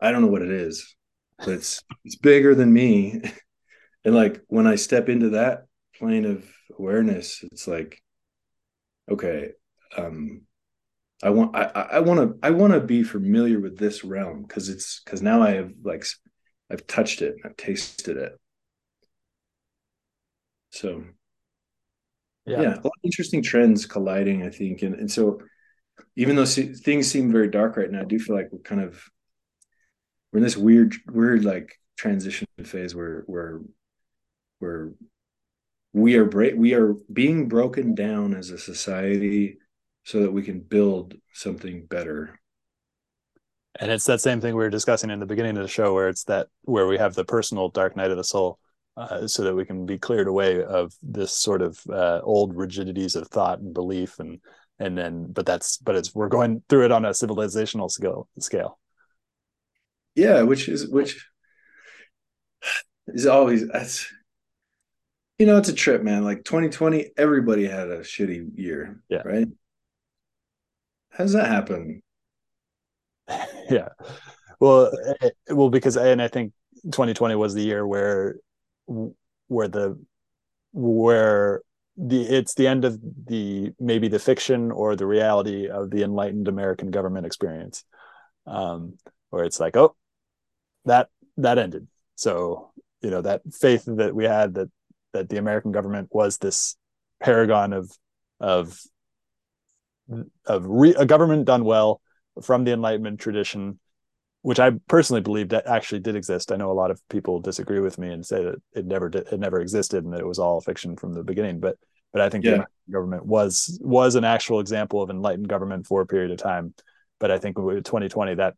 I don't know what it is, but it's it's bigger than me. <laughs> and like when I step into that plane of awareness, it's like, okay, um, I want I I want to I want to be familiar with this realm because it's because now I have like I've touched it, I've tasted it. So yeah, yeah a lot of interesting trends colliding i think and, and so even though things seem very dark right now i do feel like we're kind of we're in this weird weird like transition phase where where where we are break we are being broken down as a society so that we can build something better. And it's that same thing we were discussing in the beginning of the show where it's that where we have the personal dark night of the soul uh, so that we can be cleared away of this sort of uh, old rigidities of thought and belief and and then but that's but it's we're going through it on a civilizational scale scale. Yeah which is which is always that's you know it's a trip man. Like 2020 everybody had a shitty year yeah. right? How does that happen? <laughs> Yeah. Well eh, well because and i think 2020 was the year where where the where the it's the end of the maybe the fiction or the reality of the enlightened American government experience, um, where it's like, oh, that that ended. So you know that faith that we had that that the American government was this paragon of of of re, a government done well from the Enlightenment tradition which I personally believe that actually did exist. I know a lot of people disagree with me and say that it never did, it never existed and that it was all fiction from the beginning. But but I think yeah. the government was was an actual example of enlightened government for a period of time. But I think with 2020 that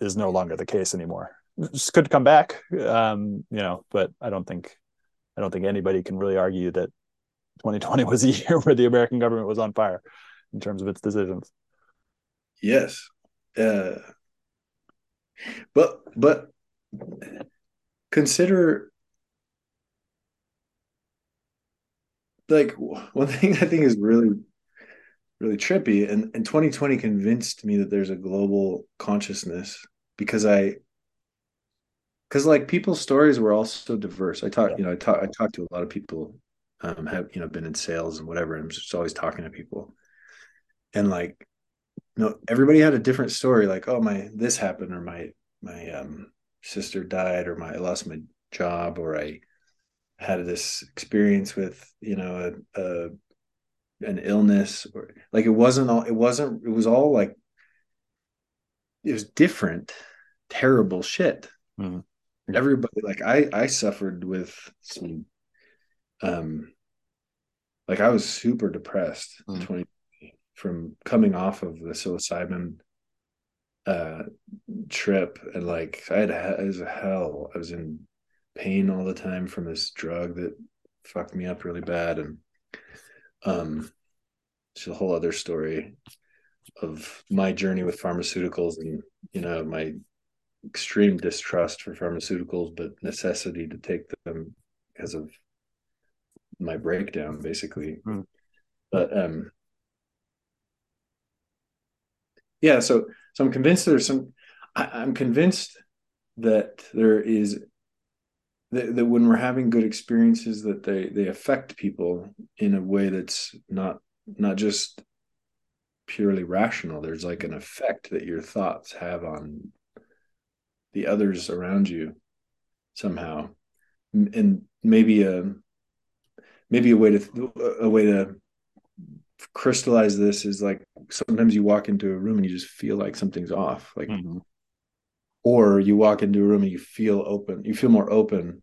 is no longer the case anymore. This could come back, um, you know, but I don't think I don't think anybody can really argue that 2020 was a <laughs> year where the American government was on fire in terms of its decisions. Yes. Uh, but but consider like <laughs> one thing I think is really really trippy and, and 2020 convinced me that there's a global consciousness because I because like people's stories were also diverse. I talk, you know, I talk I talk to a lot of people um have you know been in sales and whatever. And I'm just always talking to people. And like know everybody had a different story like oh my this happened or my my um sister died or my I lost my job or I had this experience with you know a, a an illness or like it wasn't all it wasn't it was all like it was different terrible shit mm-hmm. everybody like i i suffered with some um like i was super depressed mm-hmm. 20 from coming off of the psilocybin uh trip and like I had as a hell. I was in pain all the time from this drug that fucked me up really bad and um it's a whole other story of my journey with pharmaceuticals and you know my extreme distrust for pharmaceuticals but necessity to take them because of my breakdown basically mm. but um yeah so so i'm convinced there's some I, i'm convinced that there is that, that when we're having good experiences that they they affect people in a way that's not not just purely rational. There's like an effect that your thoughts have on the others around you somehow. And maybe a maybe a way to a way to crystallize this is like sometimes you walk into a room and you just feel like something's off like mm-hmm. or you walk into a room and you feel open you feel more open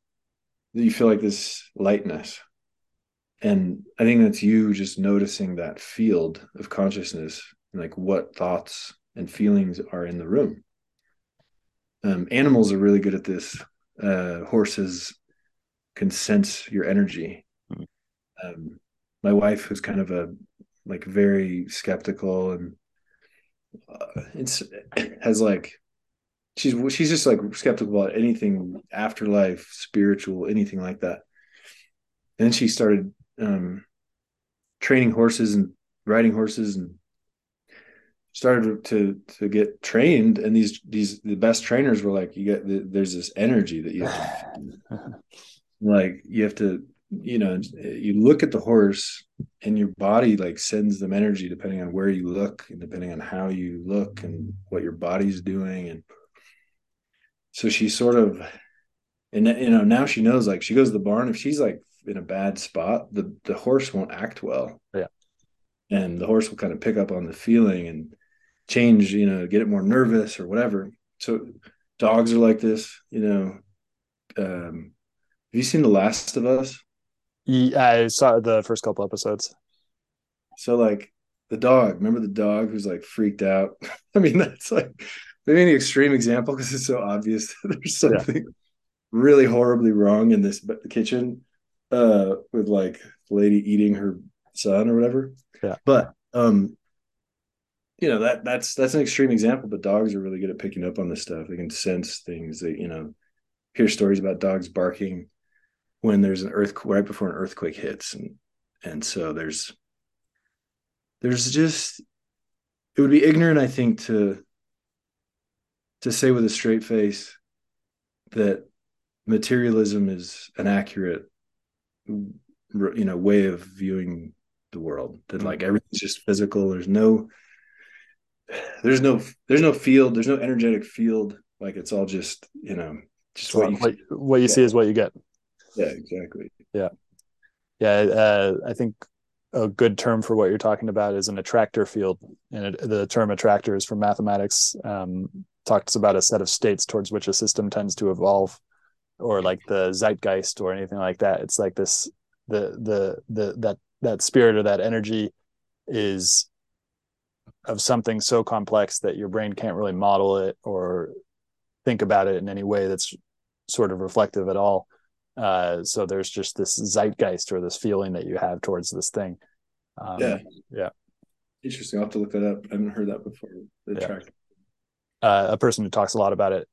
you feel like this lightness and i think that's you just noticing that field of consciousness like what thoughts and feelings are in the room um, animals are really good at this uh, horses can sense your energy mm-hmm. um, my wife who's kind of a like very skeptical and uh, it's has like she's she's just like skeptical about anything afterlife spiritual anything like that. And then she started um, training horses and riding horses and started to to get trained. And these these the best trainers were like you get the, there's this energy that you have to, <sighs> like you have to you know you look at the horse and your body like sends them energy depending on where you look and depending on how you look and what your body's doing. And so she sort of and you know now she knows like she goes to the barn. If she's like in a bad spot the the horse won't act well. Yeah. And the horse will kind of pick up on the feeling and change you know get it more nervous or whatever. So dogs are like this you know. Um have you seen the last of us yeah, i saw the first couple episodes. So like the dog remember the dog who's like freaked out? <laughs> I mean that's like maybe an extreme example because it's so obvious <laughs> that there's something yeah. really horribly wrong in this kitchen uh with like the lady eating her son or whatever. Yeah. But um you know that that's that's an extreme example but dogs are really good at picking up on this stuff. They can sense things. That you know hear stories about dogs barking when there's an earthquake right before an earthquake hits and and so there's there's just it would be ignorant i think to to say with a straight face that materialism is an accurate you know way of viewing the world that mm-hmm. like everything's just physical there's no there's no there's no field there's no energetic field like it's all just you know just what, what you, what, you yeah. see is what you get yeah exactly. Yeah. Yeah uh, i think a good term for what you're talking about is an attractor field and it, the term attractor is from mathematics um, talks about a set of states towards which a system tends to evolve or like the zeitgeist or anything like that. It's like this the the the that that spirit or that energy is of something so complex that your brain can't really model it or think about it in any way that's sort of reflective at all uh, so there's just this zeitgeist or this feeling that you have towards this thing um, yeah yeah interesting i'll have to look that up i haven't heard that before the yeah. track uh, a person who talks a lot about it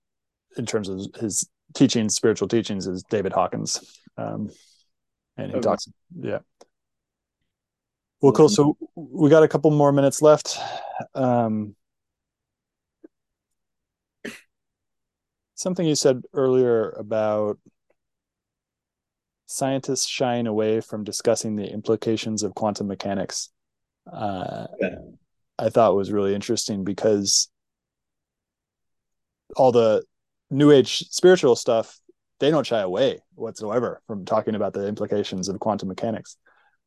in terms of his teachings, spiritual teachings, is David Hawkins, um, and he okay. talks. Yeah. Well, cool. So we got a couple more minutes left. Um, something you said earlier about scientists shying away from discussing the implications of quantum mechanics uh, yeah. i thought was really interesting because all the new age spiritual stuff they don't shy away whatsoever from talking about the implications of quantum mechanics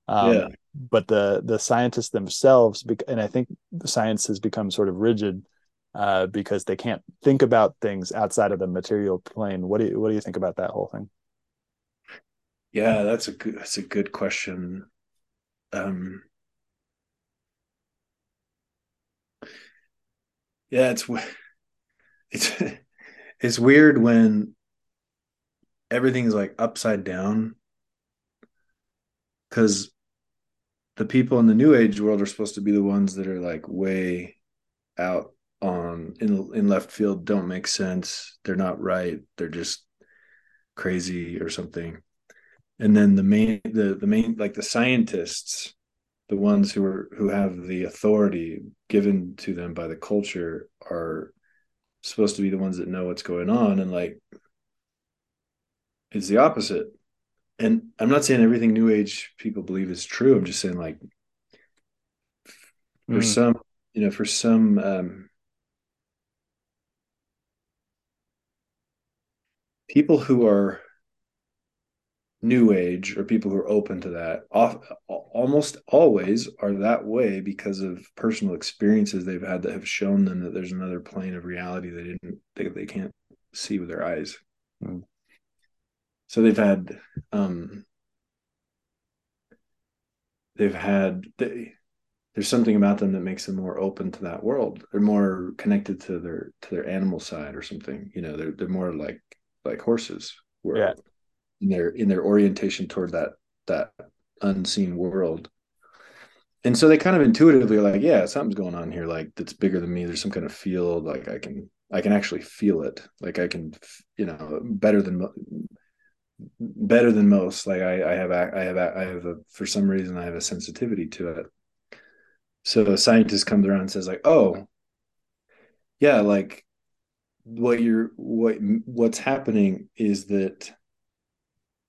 um, yeah. but the the scientists themselves and i think science has become sort of rigid uh, because they can't think about things outside of the material plane what do you what do you think about that whole thing yeah that's a good that's a good question. Um yeah it's <laughs> it's it's weird when everything's like upside down. Because the people in the new age world are supposed to be the ones that are like way out on in in left field don't make sense they're not right they're just crazy or something and then the main the the main like the scientists the ones who are who have the authority given to them by the culture are supposed to be the ones that know what's going on. And like it's the opposite. And i'm not saying everything new age people believe is true. I'm just saying like for mm. some you know for some um people who are new age or people who are open to that off, almost always are that way because of personal experiences they've had that have shown them that there's another plane of reality they didn't they, they can't see with their eyes mm. so they've had um they've had they there's something about them that makes them more open to that world they're more connected to their to their animal side or something you know they're they're more like like horses were yeah. In their in their orientation toward that that unseen world. And so they kind of intuitively are like yeah something's going on here like that's bigger than me. There's some kind of field like i can i can actually feel it. Like i can you know better than better than most. Like i i have i have i have a for some reason i have a sensitivity to it. So a scientist comes around and says like oh yeah like what you're what what's happening is that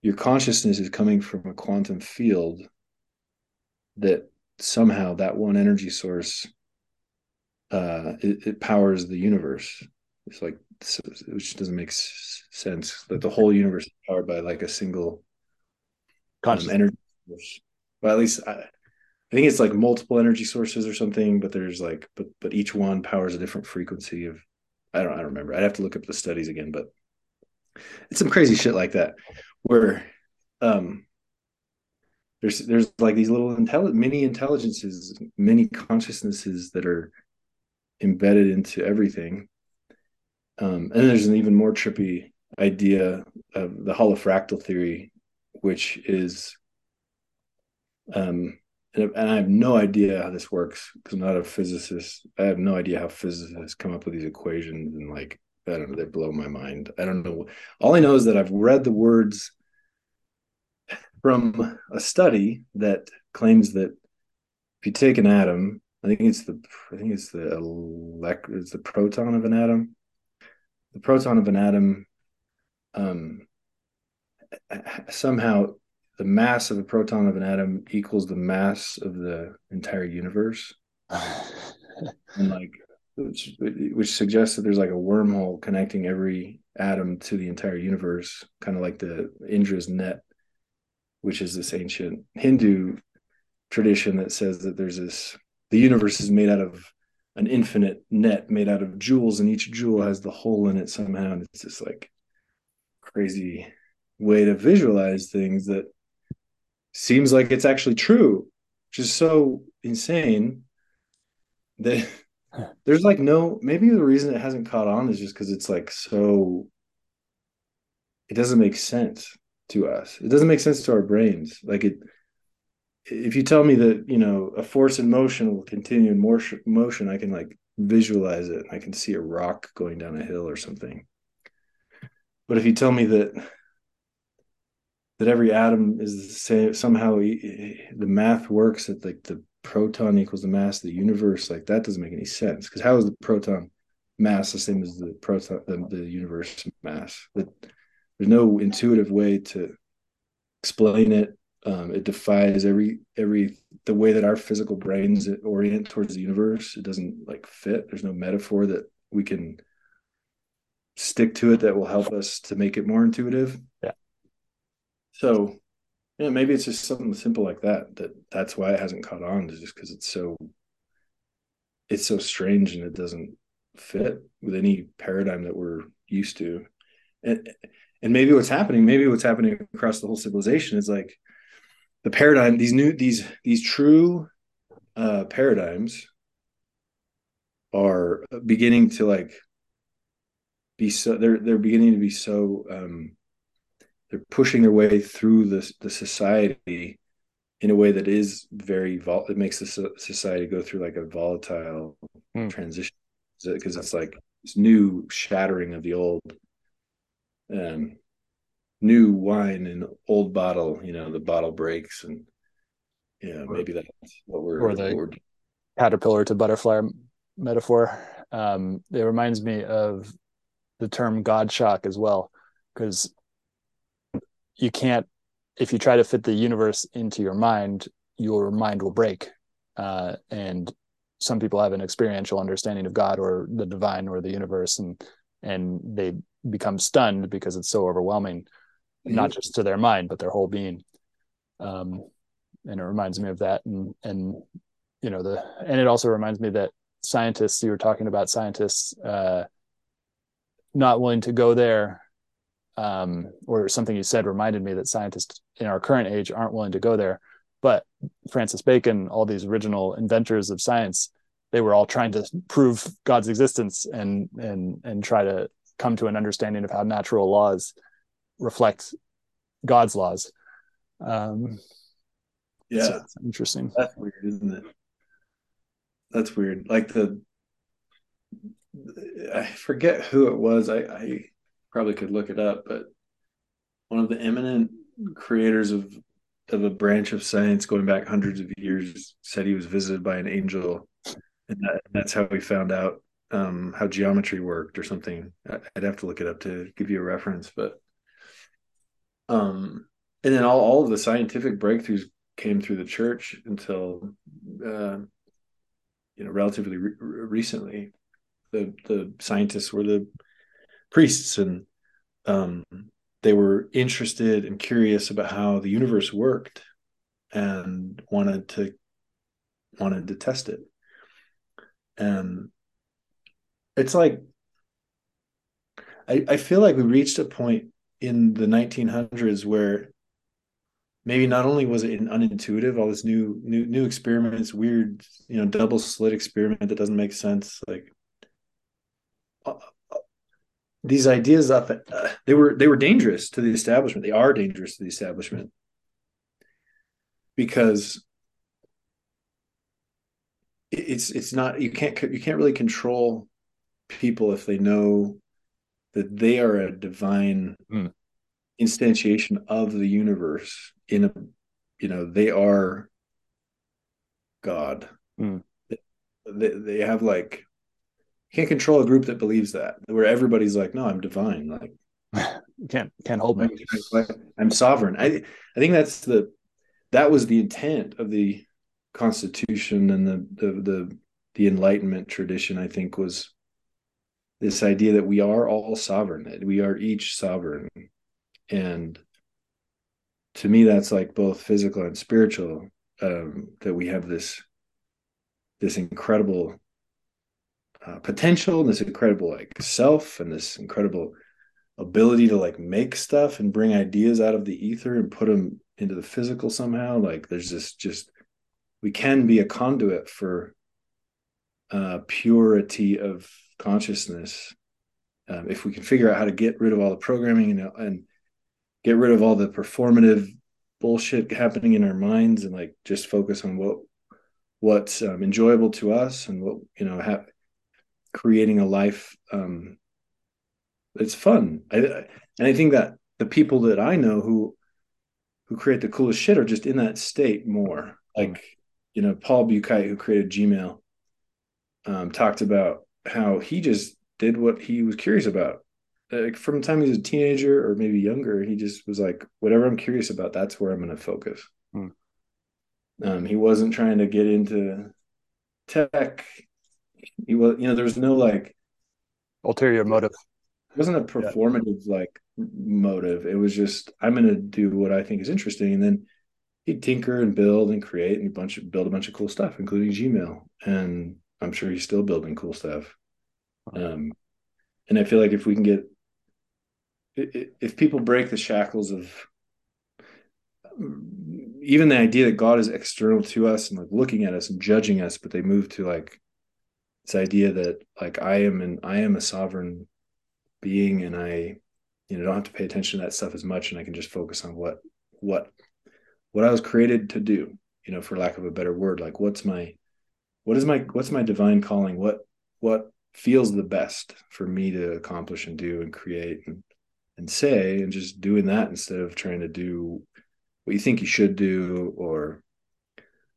your consciousness is coming from a quantum field that somehow that one energy source uh it, it powers the universe. It's like which doesn't make sense that the whole universe is powered by like a single um, energy source. Well at least I, I think it's like multiple energy sources or something but there's like but but each one powers a different frequency of I don't I don't remember. I'd have to look up the studies again, but it's some crazy shit like that where um there's there's like these little intelligent mini intelligences, many consciousnesses that are embedded into everything. Um, and there's an even more trippy idea of the holofractal theory, which is um and, I have no idea how this works because I'm not a physicist. I have no idea how physicists come up with these equations and like I don't know, they blow my mind. I don't know. All I know is that I've read the words from a study that claims that if you take an atom, I think it's the I think it's the elect it's the proton of an atom. The proton of an atom um somehow the mass of the proton of an atom equals the mass of the entire universe <laughs> and like which, which suggests that there's like a wormhole connecting every atom to the entire universe kind of like the indra's net which is this ancient hindu tradition that says that there's this the universe is made out of an infinite net made out of jewels and each jewel has the hole in it somehow and it's this like crazy way to visualize things that seems like it's actually true, which is so insane that there's like no maybe the reason it hasn't caught on is just because it's like so it doesn't make sense to us. It doesn't make sense to our brains. Like it if you tell me that, you know, a force in motion will continue in more motion, I can like visualize it. I can see a rock going down a hill or something. But if you tell me that that every atom is the same somehow the math works that like the proton equals the mass of the universe like that doesn't make any sense. Because how is the proton mass the same as the proton the, the universe mass? That there's no intuitive way to explain it. Um, it defies every every the way that our physical brains orient towards the universe. It doesn't like fit. There's no metaphor that we can stick to it that will help us to make it more intuitive. Yeah. So, yeah, maybe it's just something simple like that. That that's why it hasn't caught on, is just because it's so it's so strange and it doesn't fit with any paradigm that we're used to. And and maybe what's happening, maybe what's happening across the whole civilization is like the paradigm, these new these these true uh paradigms are beginning to like be so they're they're beginning to be so um they're pushing their way through the the society in a way that is very vol it makes the society go through like a volatile mm. transition because it's like this new shattering of the old um new wine in old bottle you know the bottle breaks and yeah maybe that's what we're or the what caterpillar to butterfly metaphor um it reminds me of the term god shock as well because you can't if you try to fit the universe into your mind, your mind will break. Uh, and some people have an experiential understanding of God or the divine or the universe, and and they become stunned because it's so overwhelming, mm-hmm. not just to their mind but their whole being. Um, and it reminds me of that, and and you know the and it also reminds me that scientists you were talking about scientists uh, not willing to go there um, or something you said reminded me that scientists in our current age aren't willing to go there. But Francis Bacon, all these original inventors of science, they were all trying to prove God's existence and and and try to come to an understanding of how natural laws reflect God's laws. Um, yeah, so interesting. That's weird, isn't it? That's weird. Like the, I forget who it was. I, I probably could look it up, but one of the eminent creators of of a branch of science going back hundreds of years said he was visited by an angel, and that, that's how he found out um, how geometry worked or something. I'd have to look it up to give you a reference, but um, and then all all of the scientific breakthroughs came through the church until uh, you know relatively re- recently. The the scientists were the priests and um, they were interested and curious about how the universe worked and wanted to wanted to test it. And it's like I, I feel like we reached a point in the 1900s where maybe not only was it unintuitive all this new new new experiments weird you know double slit experiment that doesn't make sense like these ideas of uh, they were they were dangerous to the establishment. They are dangerous to the establishment because it's it's not you can't you can't really control people if they know that they are a divine mm. instantiation of the universe in a you know they are god mm. they, they have like can't control a group that believes that where everybody's like no i'm divine like you <laughs> can't can't hold me. I'm sovereign. I i think that's the that was the intent of the constitution and the the the, the enlightenment tradition i think was this idea that we are all sovereign that we are each sovereign. And to me that's like both physical and spiritual um, that we have this this incredible uh, potential and this incredible like self and this incredible ability to like make stuff and bring ideas out of the ether and put them into the physical somehow like there's this just we can be a conduit for uh, purity of consciousness um, if we can figure out how to get rid of all the programming and, and get rid of all the performative bullshit happening in our minds and like just focus on what what's um, enjoyable to us and what you know have creating a life um, it's fun. I, and I think that the people that I know who who create the coolest shit are just in that state more. Like, you know, Paul Buchheit, who created Gmail, um, talked about how he just did what he was curious about. Like from the time he was a teenager or maybe younger, he just was like, whatever I'm curious about, that's where I'm going to focus. Hmm. Um, he wasn't trying to get into tech he was you know there was no like ulterior motive. It wasn't a performative yeah. like motive. It was just i'm going to do what i think is interesting and then he'd tinker and build and create and a bunch of build a bunch of cool stuff including gmail and i'm sure he's still building cool stuff. Um and i feel like if we can get if people break the shackles of even the idea that god is external to us and like looking at us and judging us but they move to like this idea that like I am an I am a sovereign being and I you know, don't have to pay attention to that stuff as much and I can just focus on what what what I was created to do, you know, for lack of a better word. Like what's my what is my what's my divine calling? What what feels the best for me to accomplish and do and create and and say and just doing that instead of trying to do what you think you should do or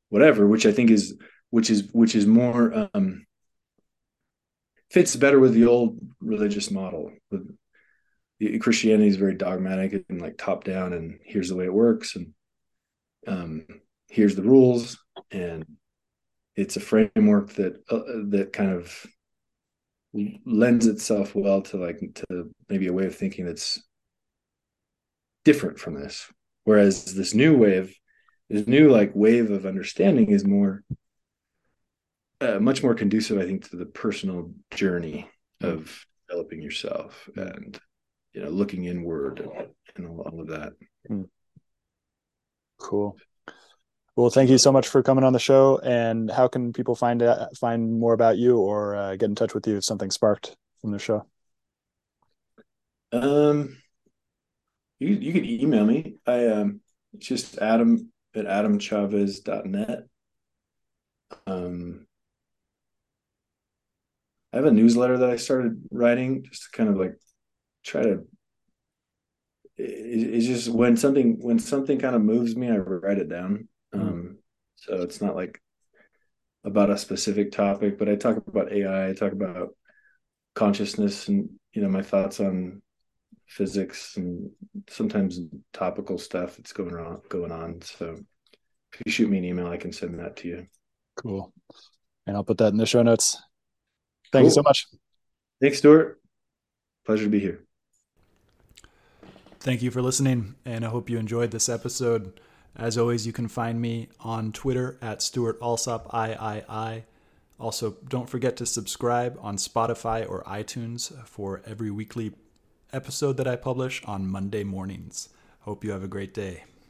whatever which i think is which is which is more um fits better with the old religious model. Christianity is very dogmatic and like top down and here's the way it works and um here's the rules. And it's a framework that uh, that kind of lends itself well to like to maybe a way of thinking that's different from this. Whereas this new wave this new like wave of understanding is more uh, much more conducive i think to the personal journey of developing yourself and you know looking inward and, and all of that hmm. cool well, thank you so much for coming on the show. And how can people find uh, find more about you or uh, get in touch with you if something sparked from the show? Um, you you can email me. I um, it's just Adam at adamchavez.net. Um, I have a newsletter that I started writing just to kind of like try to. It, it's just when something when something kind of moves me, I write it down Mm-hmm. Um, so it's not like about a specific topic, but I talk about AI, I talk about consciousness and you know my thoughts on physics and sometimes topical stuff that's going on going on. So if you shoot me an email, I can send that to you. Cool. And I'll put that in the show notes. Thank cool. you so much. Thanks, Stuart. Pleasure to be here. Thank you for listening, and I hope you enjoyed this episode. As always, you can find me on Twitter at Stuart Alsop III. Also, don't forget to subscribe on Spotify or iTunes for every weekly episode that I publish on Monday mornings. Hope you have a great day.